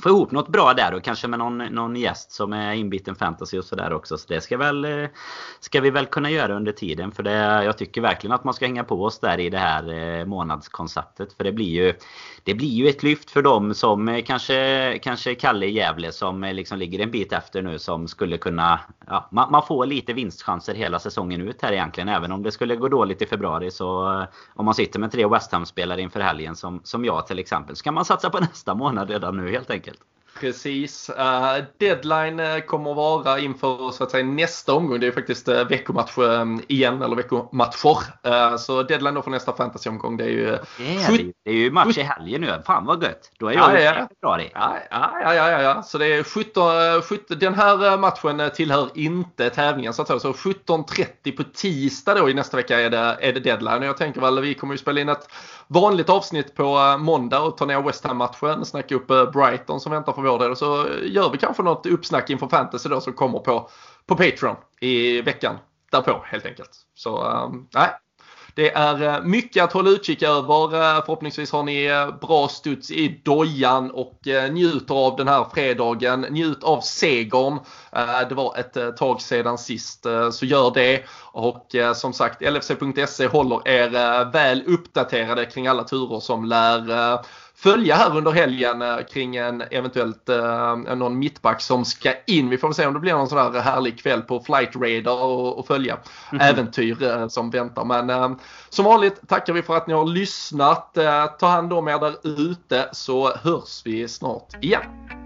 få ihop något bra där och kanske med någon, någon gäst som är inbiten fantasy och sådär också. Så det ska, väl, eh, ska vi väl kunna göra under tiden. För det, jag tycker verkligen att man ska hänga på oss där i det här eh, månadskonceptet. För det blir ju, det blir ju ett lyft för dem som eh, kanske, kanske Kalle i Gävle som liksom ligger en bit efter nu som skulle kunna... Ja, man, man, får lite vinstchanser hela säsongen ut här egentligen. Även om det skulle gå dåligt i februari så om man sitter med tre West Ham-spelare inför helgen som, som jag till exempel. Så kan man satsa på nästa månad redan nu helt enkelt enkelt. Precis. Uh, deadline eh, kommer att vara inför så att säga, nästa omgång. Det är faktiskt uh, veckomatch igen, eller veckomatcher. Så deadline då för nästa fantasyomgång det är ju... Det är, det. det är ju match i helgen nu. Fan vad gött! Då är jag ja, ja. februari. Ja, ja, ja, ja, ja. Så det är 17, 17, den här matchen tillhör inte tävlingen så att säga. Så 17.30 på tisdag då i nästa vecka är det, är det deadline. Och jag tänker väl vi kommer ju spela in ett vanligt avsnitt på eh, måndag och ta ner West Ham-matchen, snacka upp eh, Brighton som väntar för vår del. Så gör vi kanske något uppsnack inför fantasy då som kommer på, på Patreon i veckan därpå helt enkelt. Så ehm, nej, det är eh, mycket att hålla utkik över. Eh, förhoppningsvis har ni eh, bra studs i dojan och njuter av den här fredagen. Njut av segern. Det var ett tag sedan sist, så gör det. Och som sagt LFC.se håller er väl uppdaterade kring alla turer som lär följa här under helgen kring en eventuellt någon mittback som ska in. Vi får väl se om det blir någon sån här härlig kväll på Flight Radar och, och följa mm äventyr som väntar. Men som vanligt tackar vi för att ni har lyssnat. ta hand om er där ute så hörs vi snart igen.